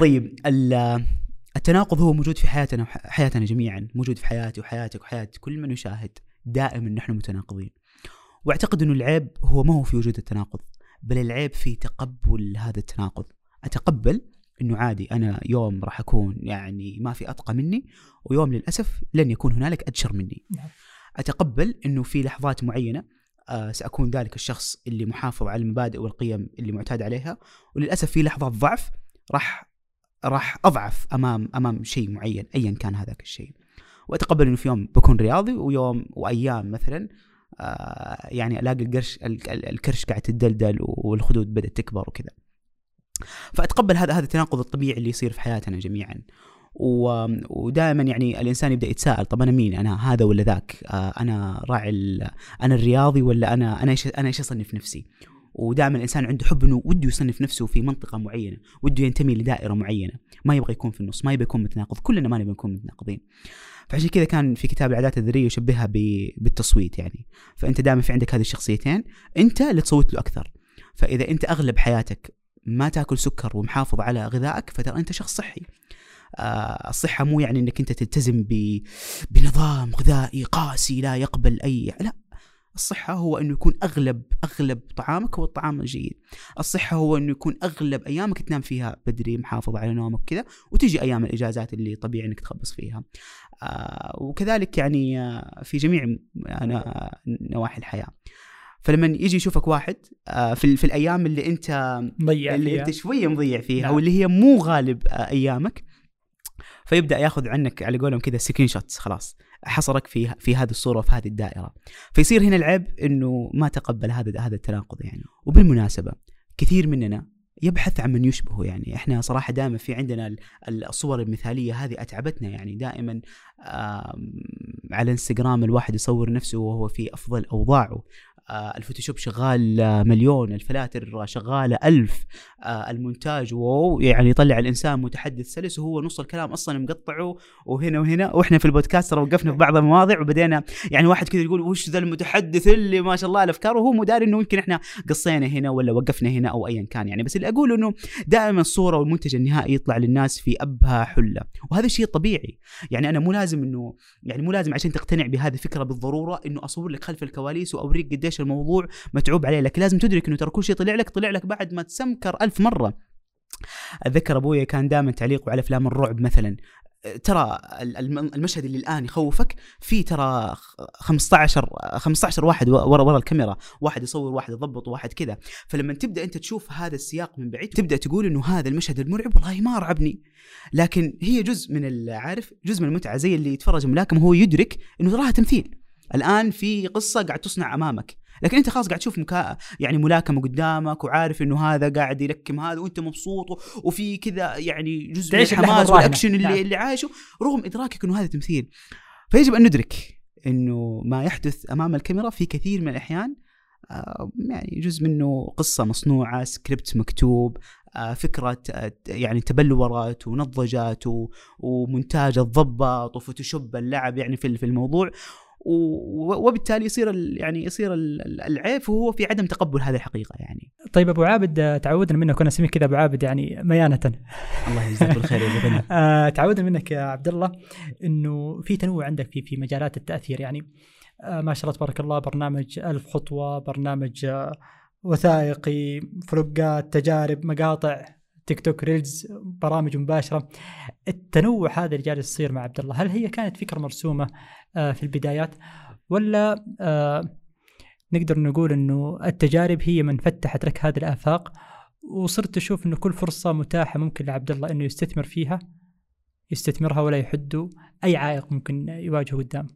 طيب التناقض هو موجود في حياتنا حياتنا جميعا موجود في حياتي وحياتك وحياة كل من يشاهد. دائما نحن متناقضين. واعتقد إنه العيب هو ما هو في وجود التناقض بل العيب في تقبل هذا التناقض. أتقبل إنه عادي أنا يوم راح أكون يعني ما في أتقى مني ويوم للأسف لن يكون هنالك ادشر مني. نعم. أتقبل إنه في لحظات معينة آه سأكون ذلك الشخص اللي محافظ على المبادئ والقيم اللي معتاد عليها وللأسف في لحظات ضعف راح راح أضعف أمام أمام شيء معين ايا كان هذاك الشيء. وأتقبل إنه في يوم بكون رياضي ويوم وأيام مثلا آه يعني ألاقي القرش الكرش قاعد تدلدل والخدود بدأت تكبر وكذا. فأتقبل هذا هذا التناقض الطبيعي اللي يصير في حياتنا جميعا. ودائما يعني الإنسان يبدأ يتساءل طب أنا مين؟ أنا هذا ولا ذاك؟ آه، أنا راعي أنا الرياضي ولا أنا أنا إيش أنا إيش أصنف نفسي؟ ودائما الإنسان عنده حب إنه وده يصنف نفسه في منطقة معينة وده ينتمي لدائرة معينة. ما يبغى يكون في النص ما يبغى يكون متناقض كلنا ما نبغى نكون متناقضين. فعشان كذا كان في كتاب العادات الذرية يشبهها بالتصويت يعني. فأنت دائما في عندك هذه الشخصيتين أنت اللي تصوت له أكثر. فإذا أنت أغلب حياتك ما تأكل سكر ومحافظ على غذائك فترى أنت شخص صحي. آه الصحة مو يعني إنك أنت تلتزم بنظام غذائي قاسي لا يقبل اي لا. الصحة هو أنه يكون أغلب أغلب طعامك هو الطعام الجيد الصحة هو أنه يكون أغلب أيامك تنام فيها بدري محافظ على نومك كذا وتجي أيام الإجازات اللي طبيعي أنك تخبص فيها آه وكذلك يعني آه في جميع نواحي الحياة فلما يجي يشوفك واحد آه في, في الأيام اللي أنت مضيع اللي فيها. أنت شوية مضيع فيها نعم. أو اللي هي مو غالب آه أيامك فيبدأ ياخذ عنك على قولهم كذا screenshots خلاص حصرك في في هذه الصورة وفي هذه الدائرة. فيصير هنا العيب إنه ما تقبل هذا هذا التناقض يعني. وبالمناسبة كثير مننا يبحث عن من يشبهه يعني. إحنا صراحة دائما في عندنا الصور المثالية هذه أتعبتنا يعني. دائما على إنستغرام الواحد يصور نفسه وهو في أفضل أوضاعه. الفوتوشوب شغال آه، مليون الفلاتر شغالة ألف آه، المونتاج wow يعني يطلع الإنسان متحدث سلس وهو نص الكلام أصلا مقطعه وهنا وهنا. وإحنا في البودكاست وقفنا في بعض المواضع وبدينا يعني واحد كذا يقول وش ذا المتحدث اللي ما شاء الله الأفكار وهو مو داري إنه يمكن إحنا قصينا هنا ولا وقفنا هنا أو أيا كان يعني. بس اللي أقول إنه دائما الصورة والمنتج النهائي يطلع للناس في أبهى حلة وهذا شيء طبيعي. يعني أنا مو لازم إنه يعني مو لازم عشان تقتنع بهذه الفكرة بالضرورة إنه أصور لك خلف الكواليس وأوريك قديش قديش الموضوع متعوب عليه لكن لازم تدرك إنه ترى كل شيء طلع لك طلع لك بعد ما تسمكر ألف مرة. أتذكر أبوي كان دائما تعليقه على أفلام الرعب مثلا. ترى المشهد اللي الآن يخوفك في ترى 15 15 واحد ورا ورا الكاميرا. واحد يصور واحد يضبط واحد كذا. فلما تبدأ أنت تشوف هذا السياق من بعيد تبدأ تقول إنه هذا المشهد المرعب والله ما رعبني. لكن هي جزء من عارف جزء من المتعة زي اللي يتفرج ملاكم هو يدرك إنه تراها تمثيل. الآن في قصة قاعد تصنع أمامك. لكن أنت خلاص قاعد تشوف مكا... يعني ملاكمة قدامك وعارف إنه هذا قاعد يلكم هذا وأنت مبسوط وفي كذا يعني جزء من الحماس والأكشن اللي, نعم. اللي عايشه. رغم إدراكك إنه هذا تمثيل. فيجب أن ندرك إنه ما يحدث أمام الكاميرا في كثير من الأحيان آه يعني جزء منه قصة مصنوعة سكريبت مكتوب آه فكرة يعني تبلورت ونضجت ومونتاج انضبط وفوتوشوب انلعب يعني في الموضوع. وبالتالي يصير يعني يصير العيب هو في عدم تقبل هذه الحقيقة يعني. طيب أبو عابد تعودنا منك كنا نسميك كذا أبو عابد يعني ميانة. الله يجزاك بالخير يا أبو آه تعودنا منك يا عبد الله إنه في تنوع عندك في في مجالات التأثير يعني آه ما شاء الله تبارك الله برنامج ألف خطوة، برنامج آه وثائقي، فلوقات، تجارب، مقاطع، تيك توك ريلز برامج مباشرة التنوع هذا اللي جالس يصير مع عبد الله هل هي كانت فكرة مرسومة آه، في البدايات ولا آه، نقدر نقول إنه التجارب هي من فتحت لك هذه الآفاق وصرت تشوف إنه كل فرصة متاحة ممكن لعبد الله إنه يستثمر فيها يستثمرها ولا يحد أي عائق ممكن يواجهه قدام.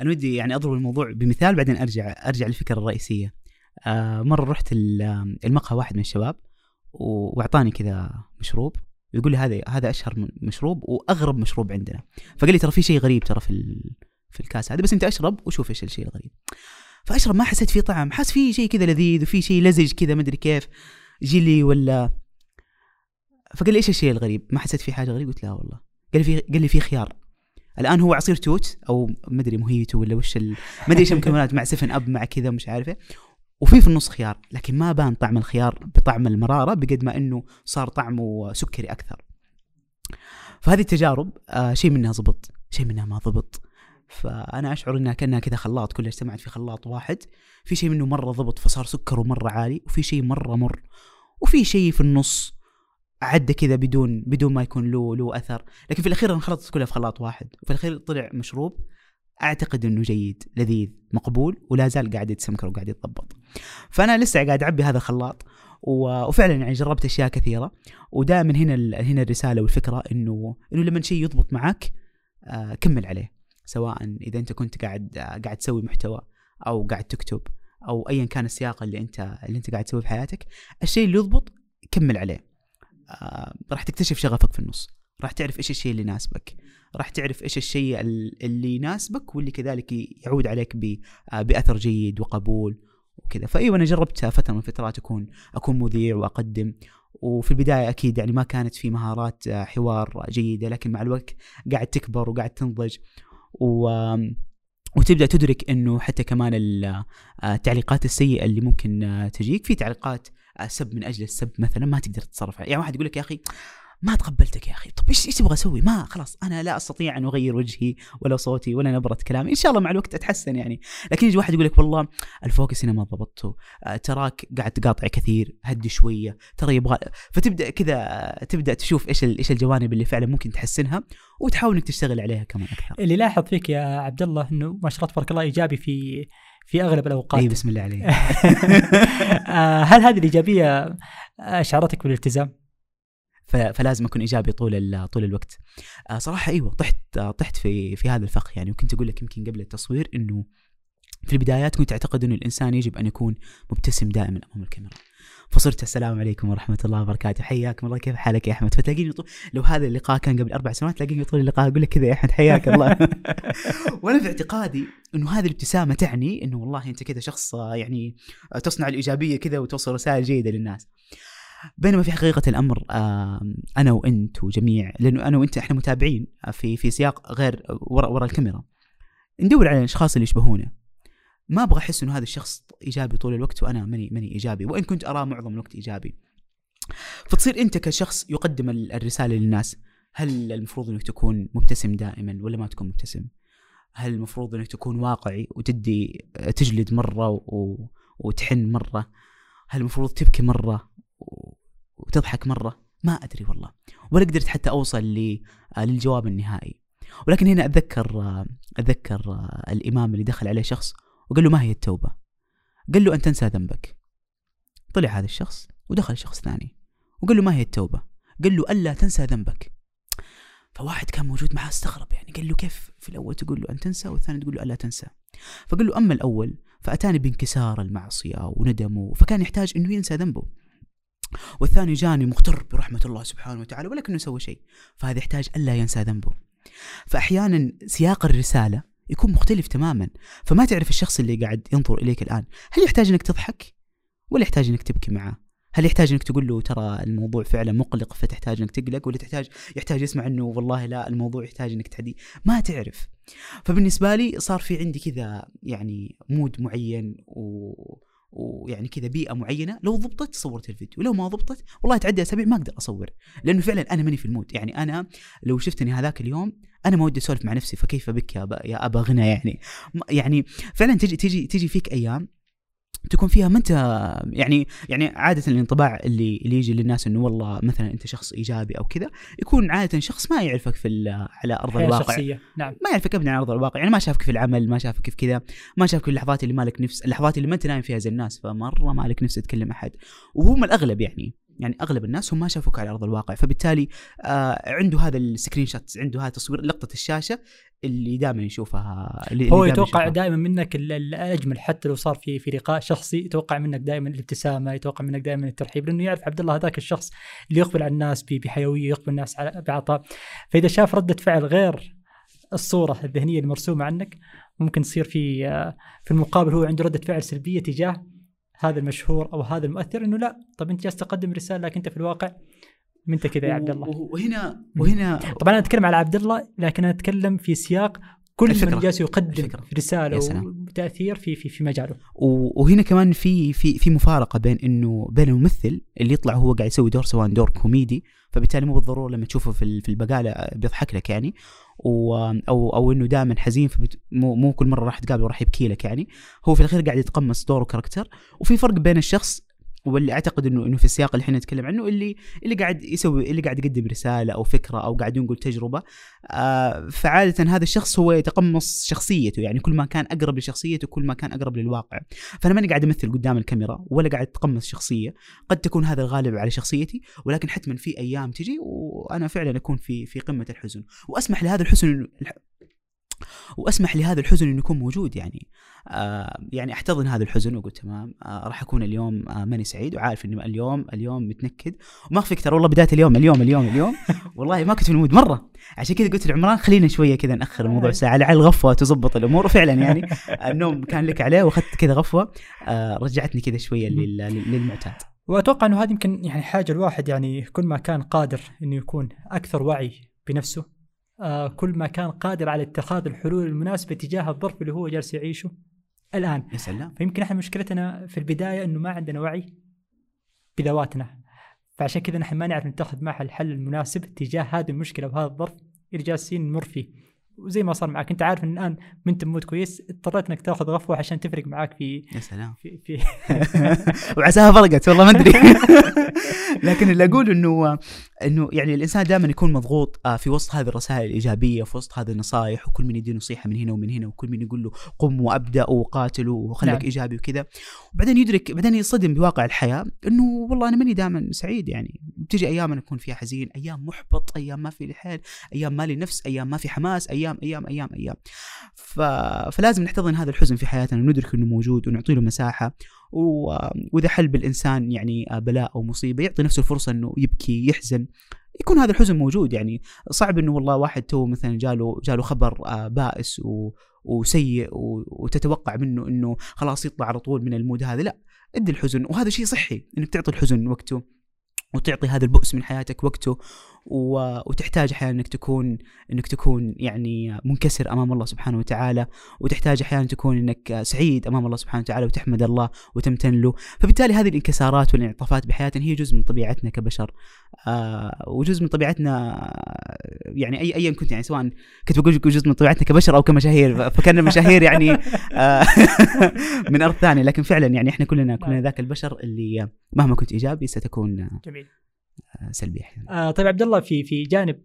أنا ودي يعني أضرب الموضوع بمثال بعدين أرجع أرجع للفكرة الرئيسية. آه مرة رحت المقهى واحد من الشباب وأعطاني كذا مشروب يقول لي هذا هذا أشهر مشروب وأغرب مشروب عندنا. فقال لي ترى في شيء غريب ترى في في الكاس هذا بس أنت أشرب وشوف إيش الشيء الغريب. فأشرب ما حسيت فيه طعم حاس فيه شيء كذا لذيذ وفي شيء لزج كذا ما أدري كيف جيلي ولا. فقال لي إيش الشيء الغريب؟ ما حسيت فيه حاجة غريب؟ قلت لا والله. قال لي في قال لي في خيار. الآن هو عصير توت أو ما أدري موهيتو ولا وش ال... ما أدري إيش المكونات مع سفن أب مع كذا مش عارفه وفي في النص خيار لكن ما بان طعم الخيار بطعم المرارة بقد ما إنه صار طعمه سكري أكثر. فهذه التجارب آه شيء منها ضبط شيء منها ما ضبط. فأنا أشعر إنها كأنها كذا خلاط كلها اجتمعت في خلاط واحد. في شيء منه مرة ضبط فصار سكره مره عالي وفي شيء مرة مر. وفي شيء في النص عدى كذا بدون بدون ما يكون له له أثر. لكن في الأخير انخلطت كلها في خلاط واحد. وفي الأخير طلع مشروب. أعتقد إنه جيد لذيذ مقبول ولا زال قاعد يتسمكر وقاعد يتضبط. فأنا لسه قاعد أعبي هذا الخلاط وفعلا يعني جربت أشياء كثيرة ودائما هنا هنا الرسالة والفكرة انه إنه لما شيء يضبط معك آه كمل عليه. سواء إذا أنت كنت قاعد آه قاعد تسوي محتوى أو قاعد تكتب أو ايا كان السياق اللي انت اللي أنت قاعد تسويه في حياتك الشيء اللي يضبط كمل عليه. آه راح تكتشف شغفك في النص راح تعرف إيش الشيء اللي يناسبك. راح تعرف إيش الشيء ال- اللي يناسبك واللي كذلك يعود عليك آه، بأثر جيد وقبول وكذا. فايوه أنا جربت فترة من الفترات أكون أكون مذيع وأقدم. وفي البداية أكيد يعني ما كانت في مهارات آه، حوار جيدة لكن مع الوقت قاعد تكبر وقاعد تنضج و وتبدأ تدرك إنه حتى كمان آه، التعليقات السيئة اللي ممكن تجيك في تعليقات سب من أجل السب مثلا ما تقدر تتصرف يعني واحد يقول لك يا أخي ما تقبلتك يا أخي. طب إيش إيش تبغى أسوي؟ ما خلاص أنا لا أستطيع أن أغير وجهي ولا صوتي ولا نبرة كلامي. إن شاء الله مع الوقت أتحسن يعني. لكن يجي واحد يقول لك والله ال focus هنا ما ضبطته. آه، تراك قاعد تقاطع كثير هدي شوية. ترى يبغى فتبدأ كذا آه، تبدأ تشوف إيش إيش الجوانب اللي فعلا ممكن تحسنها وتحاول إنك تشتغل عليها كمان أكثر. اللي لاحظ فيك يا عبد الله إنه ما شاء الله تبارك الله إيجابي في في أغلب الأوقات. اي بسم الله عليك آه، هل هذه الإيجابية أشعرتك بالالتزام؟ فلازم أكون إيجابي طول طول الوقت. آه، صراحة إيوه طحت آه، طحت في في هذا الفخ يعني. وكنت أقول لك يمكن قبل التصوير إنه في البدايات كنت أعتقد إنه الإنسان يجب أن يكون مبتسم دائما أمام الكاميرا. فصرت السلام عليكم ورحمة الله وبركاته. حياكم الله كيف حالك يا أحمد؟ فتلاقيني طول لو هذا اللقاء كان قبل أربع سنوات تلاقيني طول اللقاء أقول لك كذا يا أحمد حياك الله. وأنا في اعتقادي إنه هذه الابتسامة تعني إنه والله أنت كذا شخص آه، يعني تصنع الإيجابية كذا وتوصل رسائل جيدة للناس. بينما في حقيقة الأمر آم، أنا وأنت وجميع لأنه أنا وأنت إحنا متابعين في في سياق غير ورا ورا الكاميرا. ندور على الأشخاص اللي يشبهونا ما أبغى أحس إنه هذا الشخص إيجابي طول الوقت وأنا ماني ماني إيجابي. وإن كنت أراه معظم الوقت إيجابي. فتصير أنت كشخص يقدم ال- الرسالة للناس. هل المفروض إنك تكون مبتسم دائما ولا ما تكون مبتسم؟ هل المفروض إنك تكون واقعي وتدي تجلد مرة و... وتحن مرة؟ هل المفروض تبكي مرة؟ و- وتضحك مرة. ما أدري والله. ولا قدرت حتى أوصل ل- آه، للجواب النهائي. ولكن هنا أتذكر آه، أتذكر آه، الإمام اللي دخل عليه شخص وقال له ما هي التوبة؟ قال له أن تنسى ذنبك. طلع هذا الشخص ودخل شخص ثاني. وقال له ما هي التوبة؟ قال له ألا تنسى ذنبك. فواحد كان موجود معاه استغرب يعني. قال له كيف؟ في الأول تقول له أن تنسى والثاني تقول له ألا تنسى. فقال له أما الأول فأتاني بانكسار المعصية وندمه. فكان يحتاج أنه ينسى ذنبه. والثاني جاني مغتر برحمة الله سبحانه وتعالى ولكنه سوى شيء فهذا يحتاج ألا ينسى ذنبه. فأحيانا سياق الرسالة يكون مختلف تماما فما تعرف الشخص اللي قاعد ينظر إليك الآن هل يحتاج أنك تضحك؟ ولا يحتاج أنك تبكي معه؟ هل يحتاج إنك تقول له ترى الموضوع فعلا مقلق فتحتاج إنك تقلق؟ ولا تحتاج يحتاج يسمع إنه والله لا الموضوع يحتاج إنك تهديه ما تعرف. فبالنسبة لي صار في عندي كذا يعني مود معين و ويعني كذا بيئة معينة لو ضبطت صورت الفيديو لو ما ضبطت والله تعدي أسابيع ما أقدر أصور لأنه فعلا أنا ماني في المود. يعني أنا لو شفتني هذاك اليوم أنا ما ودي أسولف مع نفسي فكيف بك يا أبا, يا ابا غنى يعني؟ يعني فعلا تجي تجي تجي فيك أيام تكون فيها ما انت يعني يعني عادة الانطباع اللي اللي يجي للناس إنه والله مثلا أنت شخص إيجابي أو كذا يكون عادة شخص ما يعرفك في على أرض الواقع. شخصية نعم. ما يعرفك ابدا على أرض الواقع يعني ما شافك في العمل ما شافك في كذا ما شافك في اللحظات اللي مالك نفس اللحظات اللي ما أنت نايم فيها زي الناس فمرة مالك نفس تكلم أحد. وهم الأغلب يعني. يعني أغلب الناس هم ما شافوك على أرض الواقع فبالتالي آه عنده هذا السكرين شوت عنده هذا تصوير لقطة الشاشة اللي دائما يشوفها اللي هو يتوقع. دائما منك ال- ال- الأجمل حتى لو صار في في لقاء شخصي يتوقع منك دائما الابتسامة يتوقع منك دائما الترحيب لأنه يعرف عبد الله هذاك الشخص اللي يقبل على الناس بحيوية يقبل الناس على- بعطاء فإذا شاف ردة فعل غير الصورة الذهنية المرسومة عنك ممكن تصير في آه، في المقابل هو عنده ردة فعل سلبية تجاه هذا المشهور أو هذا المؤثر إنه لا طب أنت جالس تقدم رسالة لكن أنت في الواقع ما انت كذا يا عبد الله. وهنا وهنا طبعا أنا أتكلم على عبد الله لكن أنا أتكلم في سياق كل الفكرة. من جالس يقدم الفكرة. رسالة. وتأثير في في في مجاله وهنا كمان في في في مفارقة بين إنه بين الممثل اللي يطلع هو قاعد يسوي دور سواء دور كوميدي فبالتالي مو بالضرورة لما تشوفه في في البقالة بيضحك لك يعني أو أو إنه دائما حزين مو, مو كل مرة راح تقابله راح يبكي لك يعني هو في الأخير قاعد يتقمص دوره كاركتر وفي فرق بين الشخص واللي أعتقد انه إنه في السياق اللي إحنا نتكلم عنه اللي اللي قاعد يسوي اللي قاعد يقدم رسالة أو فكرة أو قاعد ينقل تجربة. آه فعادة هذا الشخص هو يتقمص شخصيته يعني كل ما كان أقرب لشخصيته كل ما كان أقرب للواقع. فأنا ماني قاعد أمثل قدام الكاميرا ولا قاعد أتقمص شخصية. قد تكون هذا الغالب على شخصيتي ولكن حتما في أيام تجي وأنا فعلا أكون في في قمة الحزن. وأسمح لهذا الحزن وأسمح لهذا الحزن إنه يكون موجود يعني. يعني أحتضن هذا الحزن واقول تمام آه راح أكون اليوم آه ماني سعيد وعارف انه اليوم اليوم متنكد وما أخفيك ترى والله بداية اليوم اليوم اليوم اليوم. والله ما كنت في المود مرة. عشان كذا قلت لعمران خلينا شوية كذا نأخر الموضوع ساعة لعل غفوة تظبط الأمور. وفعلا يعني النوم كان لك عليه وأخذت كذا غفوة. آه رجعتني كذا شوية لل- للمعتاد. وأتوقع إنه هذه يمكن يعني حاجة الواحد يعني كل ما كان قادر إنه يكون أكثر وعي بنفسه آه كل ما كان قادر على اتخاذ الحلول المناسبة تجاه الظرف اللي هو جالس يعيشه الآن. يا سلام. فيمكن إحنا مشكلتنا في البداية إنه ما عندنا وعي بذواتنا. فعشان كذا نحن ما نعرف نتخذ معها الحل المناسب تجاه هذه المشكلة وهذا الظرف اللي جالسين نمر فيه. وزي ما صار معك انت عارف إن الآن ما انت بمود كويس اضطريت إنك تأخذ غفوة عشان تفرق معاك في يا سلام. في, في وعساها فرقت والله ما أدري. لكن اللي أقول إنه إنه يعني الإنسان دائما يكون مضغوط آه، في وسط هذه الرسائل الإيجابية في وسط هذه النصائح وكل من يدي نصيحة من هنا ومن هنا وكل من يقول له قم وأبدأ وقاتل وخليك نعم. إيجابي وكذا. وبعدين يدرك بعدين يصدم بواقع الحياة إنه والله أنا ماني دائما سعيد يعني. بتجي أيام أنا اكون فيها حزين أيام محبط أيام ما في لي حيل أيام ما لي نفس أيام ما في حماس أيام أيام أيام أيام. ف... فلازم نحتضن هذا الحزن في حياتنا وندرك إنه موجود ونعطي له مساحة. و... وإذا حل بالإنسان يعني بلاء أو مصيبة يعطي نفسه الفرصه إنه يبكي يحزن. يكون هذا الحزن موجود يعني. صعب إنه والله واحد تو مثلا جاله جاله خبر آه، بائس و... وسيء. وتتوقع منه إنه خلاص يطلع على طول من ال mood هذا. لا أدي الحزن. وهذا شيء صحي إنك تعطي الحزن وقته وتعطي هذا البؤس من حياتك وقته. و... وتحتاج أحيانا إنك تكون إنك تكون يعني منكسر أمام الله سبحانه وتعالى وتحتاج أحيانا تكون إنك سعيد أمام الله سبحانه وتعالى وتحمد الله وتمتن له. فبالتالي هذه الانكسارات والانعطافات بحياتنا هي جزء من طبيعتنا كبشر. آه وجزء من طبيعتنا يعني اي ايا كنت يعني سواء كنت بقول جزء من طبيعتنا كبشر أو كمشاهير فكان المشاهير يعني آه من أرض ثانية. لكن فعلا يعني إحنا كلنا كلنا ذاك البشر اللي مهما كنت إيجابي ستكون جميل. سلبي أحيانا. آه طيب عبد الله في في جانب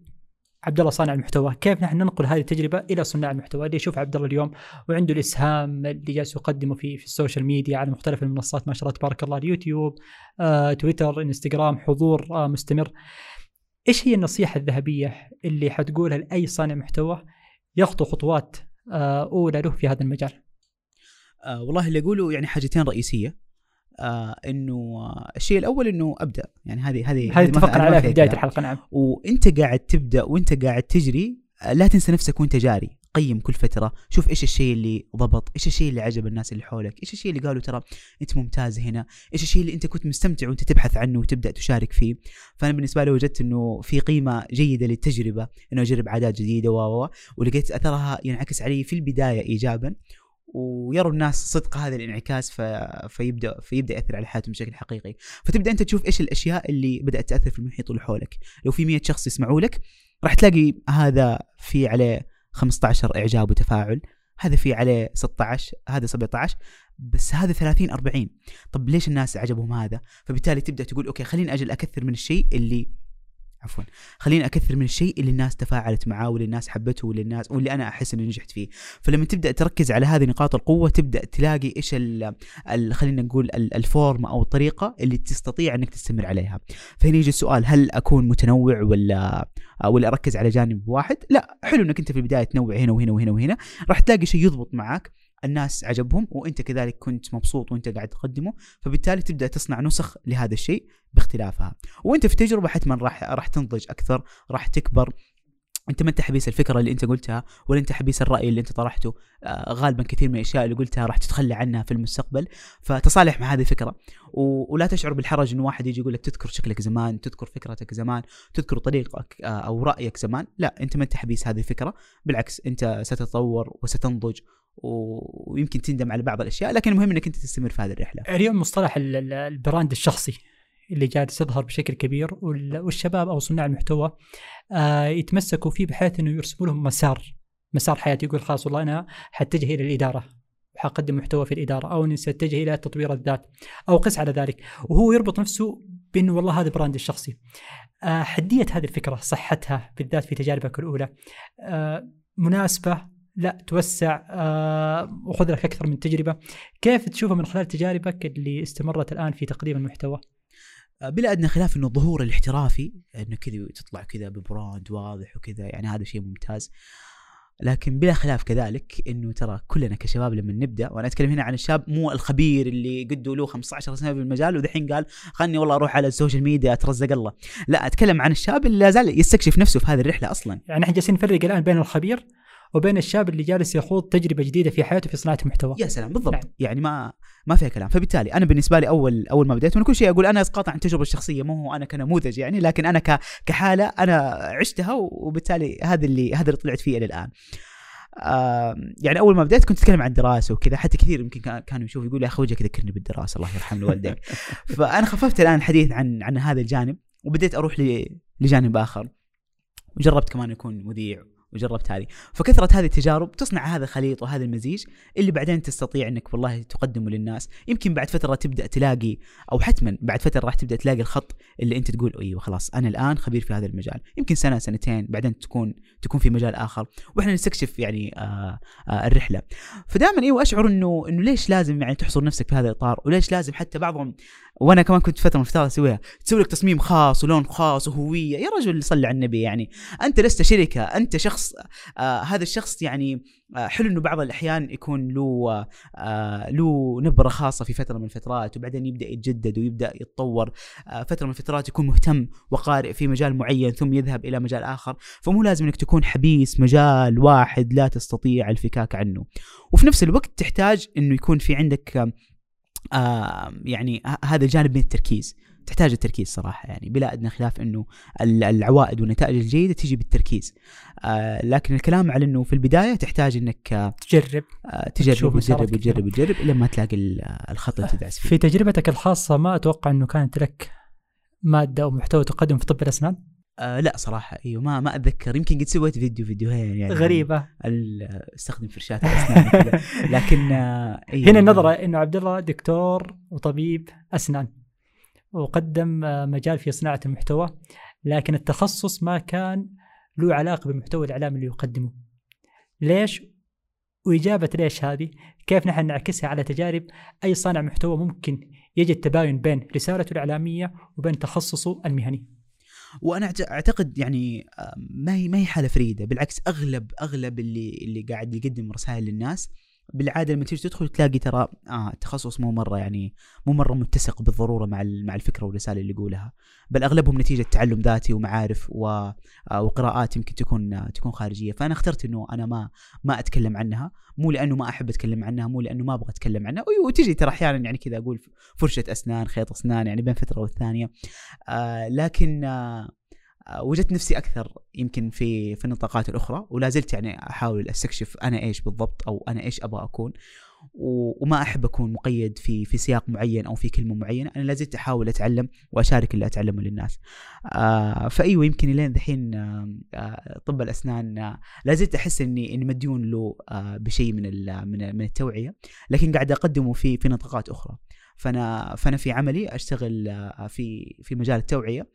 عبد الله صانع المحتوى كيف نحن ننقل هذه التجربة إلى صناع المحتوى؟ اللي يشوف عبد الله اليوم وعنده الإسهام اللي جالس يقدمه في في ال social media على مختلف المنصات ما شاء الله تبارك الله اليوتيوب آه تويتر إنستغرام حضور آه مستمر. إيش هي النصيحة الذهبية اللي حتقولها لأي صانع محتوى يخطو خطوات آه أولى له في هذا المجال؟ آه والله اللي اقوله يعني حاجتين رئيسية. آه إنه آه الشيء الأول إنه أبدأ. يعني هذه هذه هذه اتفقنا عليها في بداية. الحلقة نعم. وإنت قاعد تبدأ وإنت قاعد تجري آه، لا تنسى نفسك وإنت جاري. قيم كل فترة. شوف إيش الشيء اللي ضبط إيش الشيء اللي عجب الناس اللي حولك إيش الشيء اللي قالوا ترى إنت ممتاز هنا إيش الشيء اللي إنت كنت مستمتع وإنت تبحث عنه وتبدأ تشارك فيه. فأنا بالنسبة لي وجدت إنه في قيمة جيدة للتجربة إنه أجرب عادات جديدة و- ولقيت أثرها ينعكس علي في البداية ايجابا. ويروا الناس صدق هذا الانعكاس ف... فيبدأ فيبدأ يأثر على حياتهم بشكل حقيقي. فتبدأ أنت تشوف إيش الأشياء اللي بدأت تأثر في المحيط اللي حولك. لو في 100 شخص يسمعوا لك راح تلاقي هذا في عليه 15 إعجاب وتفاعل هذا في عليه 16 هذا 17 بس هذا 30 40 طب ليش الناس عجبهم هذا؟ فبالتالي تبدأ تقول أوكي خليني أجل أكثر من الشيء اللي عفوا. خليني أكثر من الشيء اللي الناس تفاعلت معاه واللي الناس حبته واللي الناس واللي أنا أحس إني نجحت فيه. فلما تبدأ تركز على هذه نقاط القوة تبدأ تلاقي إيش ال ال- خلينا نقول ال- الفورم أو الطريقة اللي تستطيع إنك تستمر عليها. فهنا يجي السؤال هل أكون متنوع ولا ولا أركز على جانب واحد؟ لا. حلو إنك أنت في البداية تنوع هنا وهنا وهنا وهنا. راح تلاقي شيء يضبط معك الناس عجبهم وانت كذلك كنت مبسوط وانت قاعد تقدمه فبالتالي تبدأ تصنع نسخ لهذا الشيء باختلافها. وانت في تجربة حتما راح راح تنضج أكثر راح تكبر. انت ما انت حبيس الفكرة اللي انت قلتها ولا انت حبيس الرأي اللي انت طرحته؟ آه غالبا كثير من الأشياء اللي قلتها راح تتخلى عنها في المستقبل. فتصالح مع هذه الفكرة. و... ولا تشعر بالحرج انه واحد يجي يقول لك تذكر شكلك زمان تذكر فكرتك زمان تذكر طريقك آه أو رأيك زمان. لا انت ما انت حبيس هذه الفكرة. بالعكس انت ستتطور وستنضج. ويمكن تندم على بعض الأشياء لكن المهم إنك أنت تستمر في هذه الرحلة. اليوم مصطلح ال- ال- البراند الشخصي اللي جالس يظهر بشكل كبير وال- والشباب أو صناع المحتوى آه يتمسكوا فيه بحيث إنه يرسموا لهم مسار مسار حياتي يقول خلاص والله أنا حاتجه إلى الإدارة وحقدم محتوى في الإدارة أو إني سأتجه إلى تطوير الذات أو قس على ذلك. وهو يربط نفسه بإنه والله هذا براندي الشخصي. آه حدية هذه الفكرة صحتها بالذات في تجاربك الأولى. آه مناسبة لا توسع. آه وخذ لك أكثر من تجربة. كيف تشوفها من خلال تجاربك اللي استمرت الآن في تقديم المحتوى؟ بلا أدنى خلاف إنه الظهور الاحترافي إنه كذا تطلع كذا ب brand واضح وكذا يعني هذا شيء ممتاز. لكن بلا خلاف كذلك إنه ترى كلنا كشباب لما نبدأ وأنا أتكلم هنا عن الشاب مو الخبير اللي قده له 15 سنة في المجال ودحين قال خلني والله أروح على السوشيال ميديا أترزق الله. لا أتكلم عن الشاب اللي لا زال يستكشف نفسه في هذه الرحلة أصلا. يعني إحنا جالسين نفرق الآن بين الخبير وبين الشاب اللي جالس يخوض تجربة جديدة في حياته في صناعة المحتوى. يا سلام بالضبط. نعم. يعني ما ما فيها كلام. فبالتالي أنا بالنسبة لي أول أول ما بديت وأنا كل شيء أقول أنا اسقاط عن التجربه الشخصية مو هو أنا كنموذج يعني لكن أنا كحالة أنا عشتها وبالتالي هذا اللي هذا اللي طلعت فيه إلى الآن. آه يعني أول ما بديت كنت أتكلم عن دراسة وكذا. حتى كثير يمكن كان- كانوا يشوفوا يقول يا أخي وجهك يذكرني بالدراسة الله يرحم والديك. فأنا خففت الآن الحديث عن عن هذا الجانب وبديت أروح لجانب آخر. وجربت كمان أكون مذيع. وجربت هذه. فكثرة هذه التجارب تصنع هذا الخليط وهذا المزيج اللي بعدين تستطيع إنك والله تقدمه للناس. يمكن بعد فترة تبدأ تلاقي أو حتما بعد فترة راح تبدأ تلاقي الخط اللي أنت تقول أيوه خلاص أنا الآن خبير في هذا المجال. يمكن سنة سنتين بعدين تكون تكون في مجال آخر. وإحنا نستكشف يعني آه آه الرحلة. فدائما أيوه أشعر إنه إنه ليش لازم يعني تحصر نفسك في هذا الإطار؟ وليش لازم حتى بعضهم وأنا كمان كنت فترة من الفترات أسويها تسوي لك تصميم خاص ولون خاص وهوية. يا رجل صلي على النبي يعني. أنت لست شركة أنت شخص آه هذا الشخص يعني آه حلو إنه بعض الأحيان يكون له آه له نبرة خاصة في فترة من الفترات وبعدين يبدأ يتجدد ويبدأ يتطور آه فترة من الفترات يكون مهتم وقارئ في مجال معين ثم يذهب إلى مجال آخر. فمو لازم إنك تكون حبيس مجال واحد لا تستطيع الفكاك عنه. وفي نفس الوقت تحتاج إنه يكون في عندك آه يعني هذا الجانب من التركيز. تحتاج التركيز صراحة يعني بلا إدنى خلاف إنه ال- العوائد والنتائج الجيدة تجي بالتركيز. آه لكن الكلام على إنه في البداية تحتاج إنك آه تجرب. آه، تجرب وتجرب. وتجرب وتجرب إلى ما تلاقي ال- الخط اللي تدعس فيه. في تجربتك الخاصة ما أتوقع إنه كانت لك مادة أو محتوى تقدم في طب الأسنان؟ آه لا صراحة إيوه ما ما أتذكر. يمكن قد سويت فيديو فيديوهين يعني غريبة. استخدم فرشاة الأسنان. لكن آه أيوة هنا النظرة إنه عبد الله دكتور وطبيب أسنان. وقدم آه، مجال في صناعة المحتوى لكن التخصص ما كان له علاقة بالمحتوى الاعلامي اللي يقدمه. ليش؟ وإجابة ليش هذه؟ كيف نحن نعكسها على تجارب أي صانع محتوى ممكن يجد تباين بين رسالته الإعلامية وبين تخصصه المهني؟ وأنا أعتقد يعني آه، ما هي ما هي حالة فريدة. بالعكس أغلب أغلب اللي اللي قاعد يقدم رسائل للناس بالعادة لما تيجي تدخل تلاقي ترى آه التخصص مو مرة يعني مو مرة متسق بالضرورة مع مع الفكرة والرسالة اللي يقولها. بل أغلبهم نتيجة تعلم ذاتي ومعارف و آه، وقراءات يمكن تكون آه، تكون خارجية. فأنا اخترت إنه أنا ما ما أتكلم عنها. مو لأنه ما أحب أتكلم عنها مو لأنه ما أبغى أتكلم عنها. وي- وتجي ترى أحيانا يعني كذا أقول فرشة أسنان خيط أسنان يعني بين فترة والثانية. آه لكن آه، وجدت نفسي أكثر يمكن في في النطاقات الأخرى ولا زلت يعني أحاول أستكشف أنا إيش بالضبط أو أنا إيش أبغى أكون. وما أحب أكون مقيد في في سياق معين أو في كلمة معينة. أنا لا زلت أحاول أتعلم وأشارك اللي أتعلمه للناس. آه فإيوه يمكن لين ذحين آه آه طب الأسنان آه لا زلت أحس إني إني مديون له آه بشيء من من من التوعية لكن قاعد أقدمه في في نطاقات أخرى. فأنا فأنا في عملي أشتغل آه في في مجال التوعية. آه،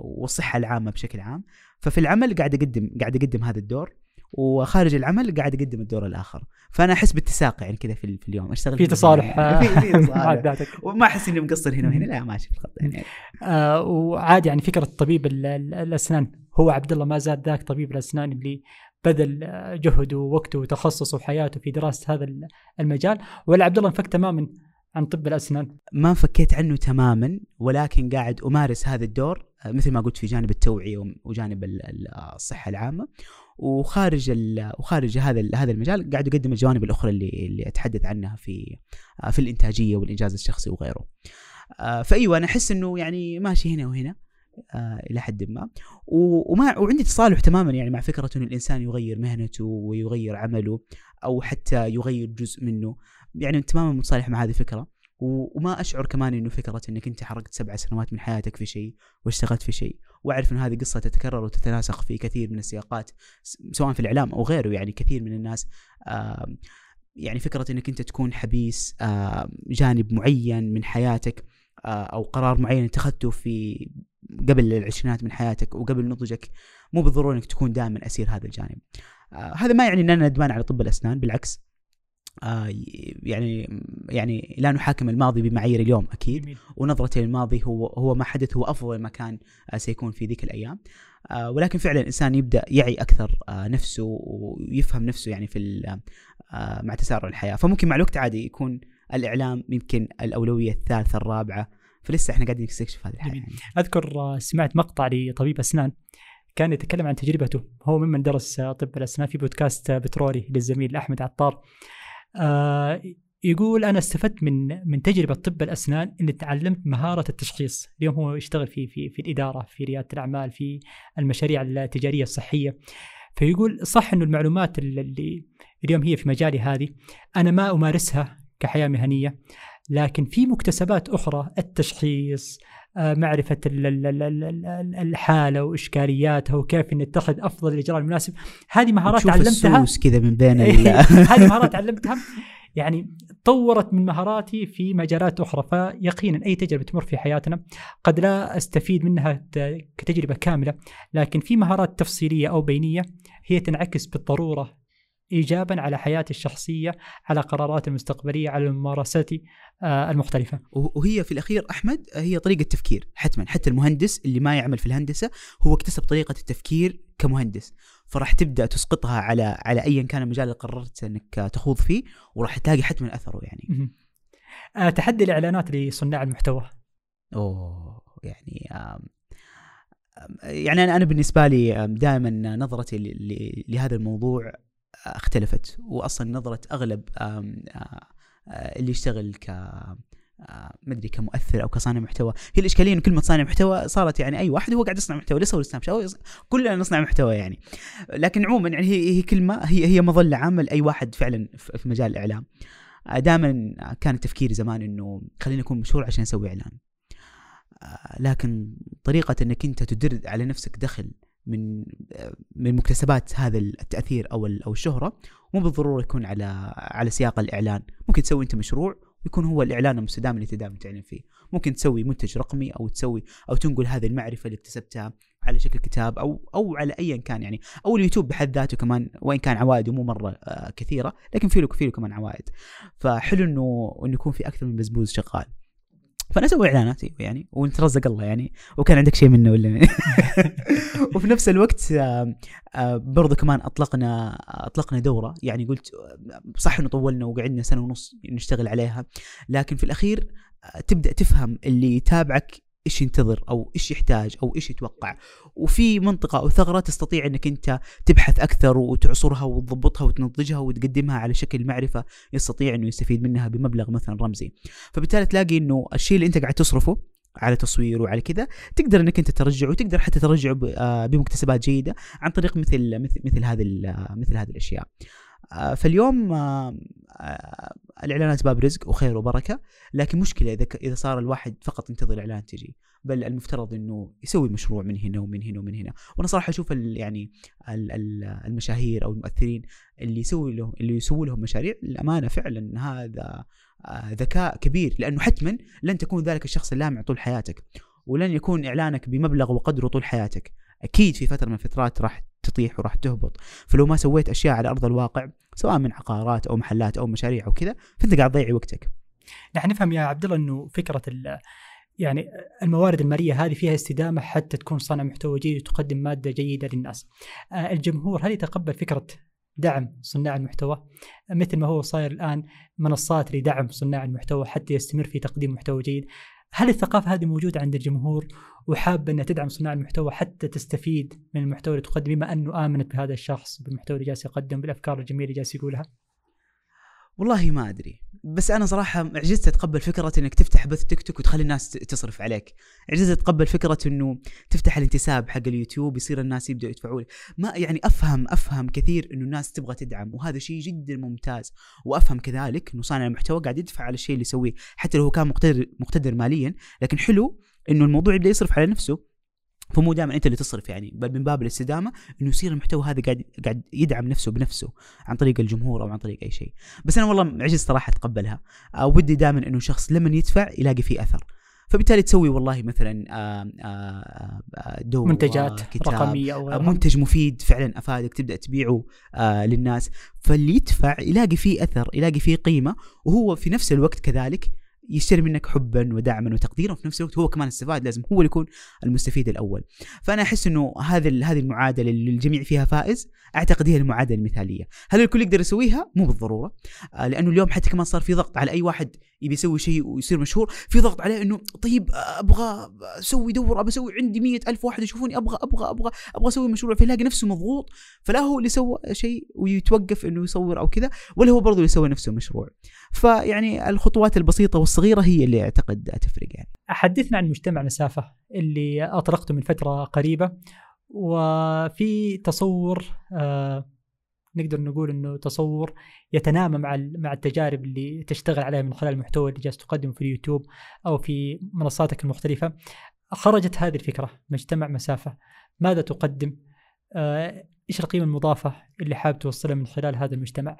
والصحة العامة بشكل عام. ففي العمل قاعد أقدم قاعد أقدم هذا الدور وخارج العمل قاعد أقدم الدور الآخر. فأنا أحس باتساق يعني كذا في, في اليوم. أشتغل في تصالح يعني. في, مع تصالح. وما أحس إني مقصر هنا وهنا. لا ماشي في الخط يعني. آه وعادي يعني فكرة طبيب ال- ال- الأسنان. هو عبد الله ما زال ذاك طبيب الأسنان اللي بذل آه، جهده ووقته وتخصصه وحياته في دراسة هذا ال- المجال. ولا عبد الله انفك تماما عن طب الأسنان؟ ما انفكيت عنه تماما ولكن قاعد أمارس هذا الدور آه، مثل ما قلت في جانب التوعية وجانب ال- ال- الصحة العامة. وخارج وخارج هذا هذا المجال قاعد اقدم الجوانب الأخرى اللي اللي أتحدث عنها في في الإنتاجية والإنجاز الشخصي وغيره. آه، فأيوة أنا أحس إنه يعني ماشي هنا وهنا آه، إلى حد ما. وما وعندي تصالح تماما يعني مع فكرة إنه الإنسان يغير مهنته ويغير عمله أو حتى يغير جزء منه. يعني تماما متصالح مع هذه الفكرة. وما أشعر كمان إنه فكرة إنك أنت حرقت سبع سنوات من حياتك في شيء واشتغلت في شيء وأعرف انه هذه قصة تتكرر وتتناسق في كثير من السياقات سواء في الإعلام أو غيره يعني كثير من الناس يعني فكرة إنك أنت تكون حبيس جانب معين من حياتك أو قرار معين اتخذته في قبل العشرينات من حياتك وقبل نضجك مو بالضرورة إنك تكون دائما أسير هذا الجانب. هذا ما يعني إن أنا ندمان على طب الأسنان بالعكس آه يعني يعني لا نحاكم الماضي بمعايير اليوم أكيد جميل. ونظرتي للماضي هو هو ما حدث هو أفضل ما كان آه، سيكون في ذيك الأيام آه، ولكن فعلا الإنسان يبدأ يعي أكثر نفسه ويفهم نفسه يعني في مع تسارع الحياة فممكن مع الوقت عادي يكون الإعلام يمكن الأولوية الثالثة الرابعة فلسه إحنا قاعدين نستكشف هذه الحياة. يعني. أذكر سمعت مقطع لطبيب أسنان كان يتكلم عن تجربته هو ممن درس طب الأسنان في بودكاست بترولي للزميل أحمد عطار آه، يقول أنا استفدت من من تجربة طب الأسنان إني تعلمت مهارة التشخيص. اليوم هو يشتغل في في في الإدارة في ريادة الأعمال في المشاريع التجارية الصحية. فيقول صح إنه المعلومات اللي اليوم هي في مجالي هذه أنا ما أمارسها كحياة مهنية لكن في مكتسبات أخرى التشخيص معرفة ال- ال- الحالة وإشكالياتها وكيف نتخذ أفضل الإجراء المناسب. هذه مهارات تعلمتها كذا من بين إيه، هذه مهارات تعلمتها يعني طورت من مهاراتي في مجالات أخرى. فيقينا أي تجربة تمر في حياتنا قد لا أستفيد منها كتجربة كاملة. لكن في مهارات تفصيلية أو بينية هي تنعكس بالضرورة إيجابا على حياتي الشخصية على قراراتي المستقبلية على ممارساتي آه، المختلفة. وهي في الأخير أحمد هي طريقة تفكير حتما. حتى المهندس اللي ما يعمل في الهندسة هو اكتسب طريقة التفكير كمهندس. فراح تبدأ تسقطها على على ايا كان المجال اللي قررت أنك تخوض فيه وراح تلاقي حتما أثره يعني. آه، تحدي الإعلانات لصناع المحتوى. أوه يعني يعني أنا أنا بالنسبة لي دائما نظرتي لهذا الموضوع اختلفت واصلا نظرة أغلب آه، آه، اللي يشتغل ك آه، ما أدري كمؤثر أو كصانع محتوى. هي الإشكالية انه كلمه صانع محتوى صارت يعني أي واحد هو قاعد يصنع محتوى ليس هو سناب شات؟ كلنا نصنع محتوى يعني. لكن عموما يعني هي هي كلمه هي هي مظلة عامه لاي واحد فعلا في مجال الإعلام. دائما كان تفكيري زمان إنه خليني أكون مشهور عشان أسوي إعلان. آه، لكن طريقة إنك أنت تدر على نفسك دخل من من مكتسبات هذا التأثير أو أو الشهرة مو بالضرورة يكون على على سياق الإعلان، ممكن تسوي أنت مشروع ويكون هو الإعلان المستدام اللي تدام تعلن فيه، ممكن تسوي منتج رقمي أو تسوي أو تنقل هذه المعرفة اللي اكتسبتها على شكل كتاب أو أو على ايا كان يعني، أو اليوتيوب بحد ذاته كمان وإن كان عوائده مو مرة آه، كثيرة، لكن في له في له كمان عوائد. فحلو إنه إنه يكون في أكثر من بزبوز شغال. فأنا أسوي اعلانات أيوة يعني ونترزق الله يعني وكان عندك شيء منه ولا من؟ وفي نفس الوقت آه، آه، برضو كمان أطلقنا أطلقنا دورة يعني قلت آه، صح إنه طولنا وقعدنا سنة ونص نشتغل عليها لكن في الأخير تبدأ تفهم اللي يتابعك إيش ينتظر أو إيش يحتاج أو إيش يتوقع وفي منطقة أو ثغرة تستطيع إنك أنت تبحث أكثر وتعصرها وتضبطها وتنضجها وتقدمها على شكل معرفة يستطيع إنه يستفيد منها بمبلغ مثلا رمزي فبالتالي تلاقي إنه الشيء اللي أنت قاعد تصرفه على تصوير وعلى كذا تقدر إنك أنت ترجعه وتقدر حتى ترجعه آه، بمكتسبات جيدة عن طريق مثل مثل مثل هذه ال- مثل هذه الأشياء. آه، فاليوم آه، آه، الإعلانات باب رزق وخير وبركة. لكن مشكلة إذا إذا صار الواحد فقط ينتظر الاعلان تجي بل المفترض إنه يسوي مشروع من هنا ومن هنا ومن هنا. وأنا صراحة أشوف يعني ال- ال- المشاهير أو المؤثرين اللي يسوي لهم اللي يسووا لهم مشاريع الامانه فعلا هذا ذكاء كبير. لأنه حتما لن تكون ذلك الشخص اللامع طول حياتك ولن يكون إعلانك بمبلغ وقدره طول حياتك. أكيد في فترة من الفترات راح تطيح وراح تهبط فلو ما سويت أشياء على أرض الواقع سواء من عقارات أو محلات أو مشاريع أو كذا فأنت قاعد تضيع وقتك نحن نفهم يا عبد الله إنه فكرة يعني الموارد الماليه هذه فيها استدامة حتى تكون صانع محتوى جيد وتقدم مادة جيدة للناس. آه، الجمهور هل يتقبل فكرة دعم صناع المحتوى مثل ما هو صاير الآن منصات لدعم صناع المحتوى حتى يستمر في تقديم محتوى جيد؟ هل الثقافة هذه موجودة عند الجمهور وحابة إنها تدعم صناع المحتوى حتى تستفيد من المحتوى اللي تقدم بما أنه آمنت بهذا الشخص بالمحتوى اللي جالس يقدم بالأفكار الجميلة اللي جالس يقولها؟ والله ما أدري. بس أنا صراحة عجزت أتقبل فكرة إنك تفتح بث تيك توك وتخلي الناس تصرف عليك. عجزت أتقبل فكرة إنه تفتح الانتساب حق اليوتيوب يصير الناس يبدأوا يدفعوا لك ما يعني أفهم أفهم كثير إنه الناس تبغى تدعم وهذا شيء جدا ممتاز. وأفهم كذلك إنه صانع المحتوى قاعد يدفع على الشيء اللي يسويه حتى لو كان مقتدر مقتدر ماليا. لكن حلو إنه الموضوع يبدأ يصرف على نفسه. فمو دائما أنت اللي تصرف يعني بل من باب الاستدامة إنه يصير المحتوى هذا قاعد قاعد يدعم نفسه بنفسه عن طريق الجمهور أو عن طريق أي شيء. بس أنا والله عجزت صراحة أتقبلها. أو ودي دائما إنه شخص لما يدفع يلاقي فيه أثر. فبالتالي تسوي والله مثلا آه، آه، آه، دورة منتجات كتاب رقمية أو آه، غيرها. منتج مفيد فعلا أفادك تبدأ تبيعه آه للناس. فاللي يدفع يلاقي فيه أثر يلاقي فيه قيمة وهو في نفس الوقت كذلك يشتري منك حبا ودعما وتقديرا وفي نفس الوقت هو كمان استفاد لازم هو اللي يكون المستفيد الأول. فأنا أحس إنه هذا هذه المعادلة اللي الجميع فيها فائز أعتقد هي المعادلة المثالية. هل الكل يقدر يسويها؟ مو بالضرورة. آه لأنه اليوم حتى كمان صار في ضغط على أي واحد يبي يسوي شيء ويصير مشهور في ضغط عليه إنه طيب أبغى أسوي دوره أبغى أسوي عندي مية ألف واحد يشوفوني أبغى أبغى أبغى أبغى أسوي مشروع. فيلاقي نفسه مضغوط فلا هو اللي سوى شيء ويتوقف إنه يصور أو كذا ولا هو برضه اللي سوى نفسه مشروع. فيعني الخطوات البسيطة والصغيرة هي اللي أعتقد تفرق يعني. حدثنا عن مجتمع مسافة اللي اطلقته من فترة قريبة وفي تصور آه نقدر نقول إنه تصور يتنامى مع مع التجارب اللي تشتغل عليها من خلال المحتوى اللي جالس تقدمه في اليوتيوب أو في منصاتك المختلفة. خرجت هذه الفكرة مجتمع مسافة ماذا تقدم؟ آه، إيش القيمة المضافة اللي حابب توصلها من خلال هذا المجتمع؟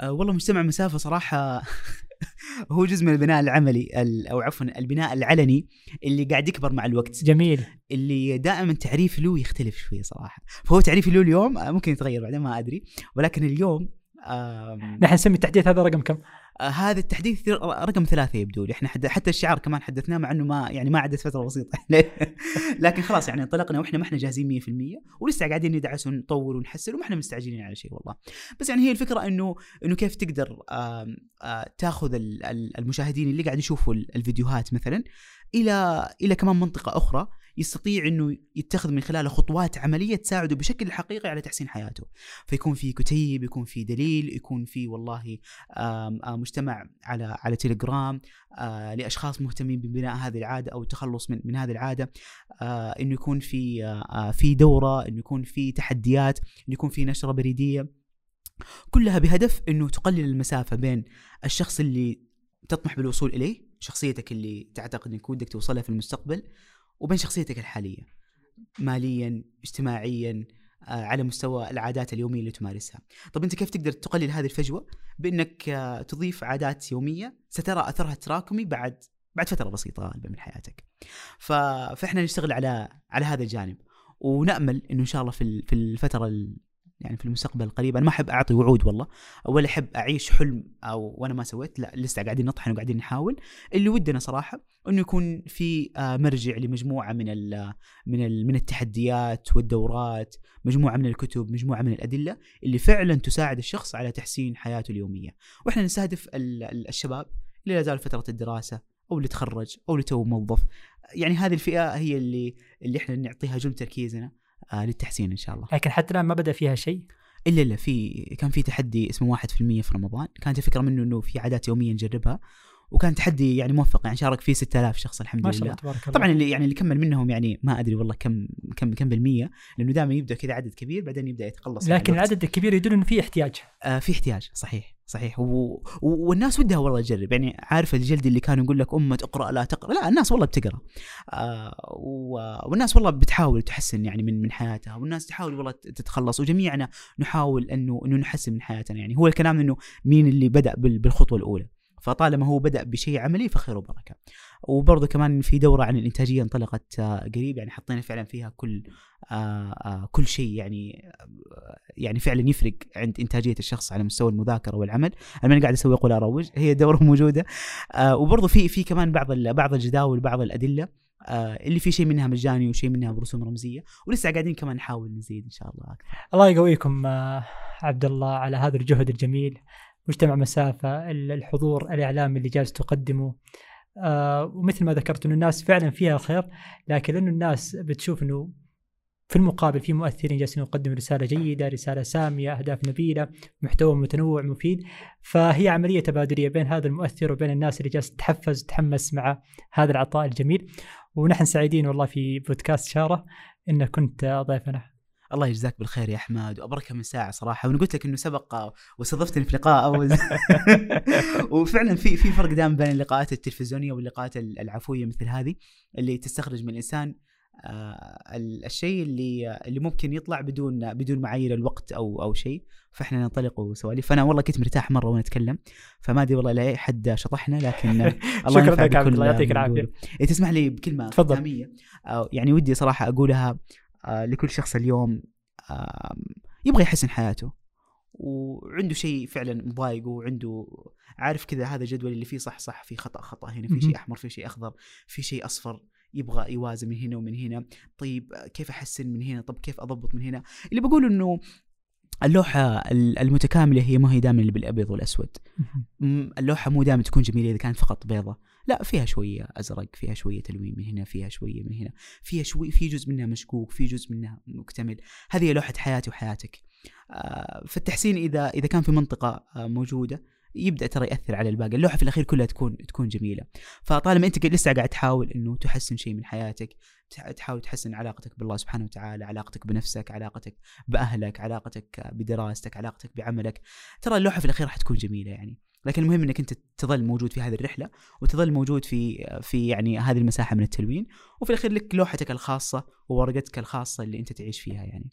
أه والله مجتمع مسافة صراحة. هو جزء من البناء العملي ال- أو عفوا البناء العلني اللي قاعد يكبر مع الوقت. جميل. اللي دائما تعريف له يختلف شوية صراحة. فهو تعريفي له اليوم آه، ممكن يتغير بعدين ما أدري. ولكن اليوم نحن نسمي التحديث هذا رقم كم؟ آه، هذا التحديث رقم ثلاثة يبدو لي. إحنا حتى الشعار كمان حدثناه مع إنه ما يعني ما عدت فترة بسيطة. لكن خلاص يعني انطلقنا وإحنا ما إحنا جاهزين 100% ولسه قاعدين ندعس ونطور ونحسن وما إحنا مستعجلين على شيء والله. بس يعني هي الفكرة إنه إنه كيف تقدر تاخذ ال- ال- المشاهدين اللي قاعد يشوفوا ال- الفيديوهات مثلا إلى إلى كمان منطقة أخرى. يستطيع إنه يتخذ من خلالها خطوات عملية تساعده بشكل حقيقي على تحسين حياته. فيكون في كتيب يكون في دليل يكون في والله مجتمع على على تليجرام لأشخاص مهتمين ببناء هذه العادة أو التخلص من من هذه العادة. إنه يكون في في دورة إنه يكون في تحديات إنه يكون في نشرة بريدية. كلها بهدف إنه تقلل المسافة بين الشخص اللي تطمح بالوصول إليه شخصيتك اللي تعتقد إنك ودك توصلها في المستقبل وبين شخصيتك الحالية ماليا اجتماعيا آه، على مستوى العادات اليومية اللي تمارسها. طب أنت كيف تقدر تقلل هذه الفجوة بأنك آه، تضيف عادات يومية سترى أثرها التراكمي بعد بعد فترة بسيطة غالبا من حياتك؟ ف... فإحنا نشتغل على على هذا الجانب. ونأمل إنه إن شاء الله في في الفترة ال... يعني في المستقبل القريب أنا ما أحب أعطي وعود والله. ولا أحب أعيش حلم أو وأنا ما سويت. لا لسه قاعدين نطحن وقاعدين نحاول. اللي ودنا صراحة إنه يكون في آه، مرجع لمجموعة من ال من ال من التحديات والدورات مجموعة من الكتب مجموعة من الأدلة اللي فعلا تساعد الشخص على تحسين حياته اليومية. وإحنا نستهدف ال- ال- الشباب اللي لا زال فترة الدراسة أو اللي تخرج أو اللي تو موظف. يعني هذه الفئة هي اللي اللي إحنا نعطيها جل تركيزنا. آه للتحسين إن شاء الله. لكن حتى الآن ما بدأ فيها شيء؟ إلا إلا في كان في تحدي اسمه 1% في رمضان. كانت الفكرة منه إنه في عادات يومية نجربها. وكان تحدي يعني موفق يعني شارك فيه 6000 شخص الحمد ما لله. شاء الله تبارك الله. طبعا اللي يعني اللي كمل منهم يعني ما أدري والله كم كم كم بالمية لأنه دائما يبدأ كذا عدد كبير بعدين يبدأ يتقلص لكن الوقت. العدد الكبير يدل انه في احتياج. آه في احتياج صحيح صحيح. و... و... والناس ودها والله تجرب. يعني عارف الجلد اللي كانوا يقول لك أمة اقرأ لا تقرأ؟ لا الناس والله بتقرأ. آه و... والناس والله بتحاول تحسن يعني من من حياتها والناس تحاول والله تتخلص. وجميعنا نحاول أنه أنه نحسن من حياتنا. يعني هو الكلام إنه مين اللي بدأ بال... بالخطوة الأولى. فطالما هو بدأ بشيء عملي فخير وبركة. وبرضه كمان في دورة عن الإنتاجية انطلقت آه، قريب يعني حطينا فعلا فيها كل آه آه كل شيء يعني يعني فعلا يفرق عند إنتاجية الشخص على مستوى المذاكرة والعمل. أنا ماني قاعد أسوي أقول أروج هي دورة موجودة. آه وبرضه في في كمان بعض بعض الجداول بعض الأدلة آه اللي في شيء منها مجاني وشيء منها برسوم رمزية. ولسه قاعدين كمان نحاول نزيد إن شاء الله أكثر. الله يقويكم عبد الله على هذا الجهد الجميل. مجتمع مسافة ال- الحضور الإعلامي اللي جالس تقدمه. آه، ومثل ما ذكرت أنه الناس فعلا فيها خير لكن لأنه الناس بتشوف أنه في المقابل في مؤثرين جالسين يقدموا رسالة جيدة رسالة سامية أهداف نبيلة محتوى متنوع مفيد. فهي عملية تبادلية بين هذا المؤثر وبين الناس اللي جالسة تتحفز وتتحمس مع هذا العطاء الجميل. ونحن سعيدين والله في بودكاست شارة انك كنت ضيفنا. الله يجزاك بالخير يا أحمد وابركها من ساعة صراحة. وأنا قلت لك إنه سبق واستضفتني في لقاء اول وفعلا في في فرق دائما بين اللقاءات التلفزيونية واللقاءات العفوية مثل هذه اللي تستخرج من الإنسان آه الشيء اللي اللي ممكن يطلع بدون بدون معايير الوقت أو أو شيء. فإحنا ننطلق وسواليف. فأنا والله كنت مرتاح مرة وأنا أتكلم فما أدري والله لأي حد شطحنا لكن الله شكرا لك عبد الله يعطيك العافية. إيه تسمح لي بكلمة تفضل. يعني ودي صراحة أقولها لكل شخص اليوم آه يبغى يحسن حياته. وعنده شيء فعلا مضايقه وعنده عارف كذا هذا جدول اللي فيه صح صح في خطأ خطأ. هنا في. شيء أحمر في شيء أخضر في شيء أصفر يبغى يوازن من هنا ومن هنا. طيب كيف أحسن من هنا؟ طب كيف أضبط من هنا؟ اللي بقول إنه اللوحة ال- المتكاملة هي ما هي دائما اللي بالأبيض والأسود. اللوحة مو دائما تكون جميلة إذا كانت فقط بيضة. لا فيها شوية أزرق فيها شوية تلوين من هنا فيها شوية من هنا فيها شوي في جزء منها مشكوك في جزء منها مكتمل. هذه هي لوحة حياتي وحياتك. آه، فالتحسين إذا إذا كان في منطقة آه، موجودة يبدأ ترى يأثر على الباقي. اللوحة في الأخير كلها تكون تكون جميلة. فطالما أنت لسه قاعد تحاول إنه تحسن شيء من حياتك تح- تحاول تحسن علاقتك بالله سبحانه وتعالى علاقتك بنفسك علاقتك بأهلك علاقتك بدراستك علاقتك بعملك ترى اللوحة في الأخير راح تكون جميلة يعني. لكن المهم إنك أنت تظل موجود في هذه الرحلة وتظل موجود في في يعني هذه المساحة من التلوين وفي الأخير لك لوحتك الخاصة وورقتك الخاصة اللي أنت تعيش فيها يعني.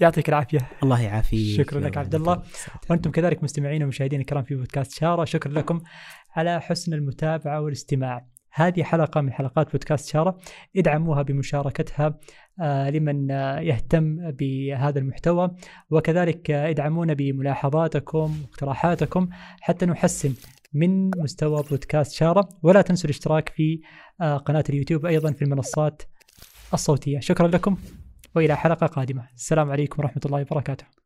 يعطيك العافية. الله يعافيك. شكراً لك عبد الله. وأنتم كذلك مستمعين ومشاهدين الكرام في بودكاست شارة شكرا لكم على حسن المتابعة والاستماع. هذه حلقة من حلقات بودكاست شارة ادعموها بمشاركتها آه، لمن آه، يهتم بهذا المحتوى. وكذلك آه، ادعمونا بملاحظاتكم واقتراحاتكم حتى نحسن من مستوى بودكاست شارة. ولا تنسوا الاشتراك في قناة اليوتيوب أيضا في المنصات الصوتية. شكرا لكم وإلى حلقة قادمة. السلام عليكم ورحمة الله وبركاته.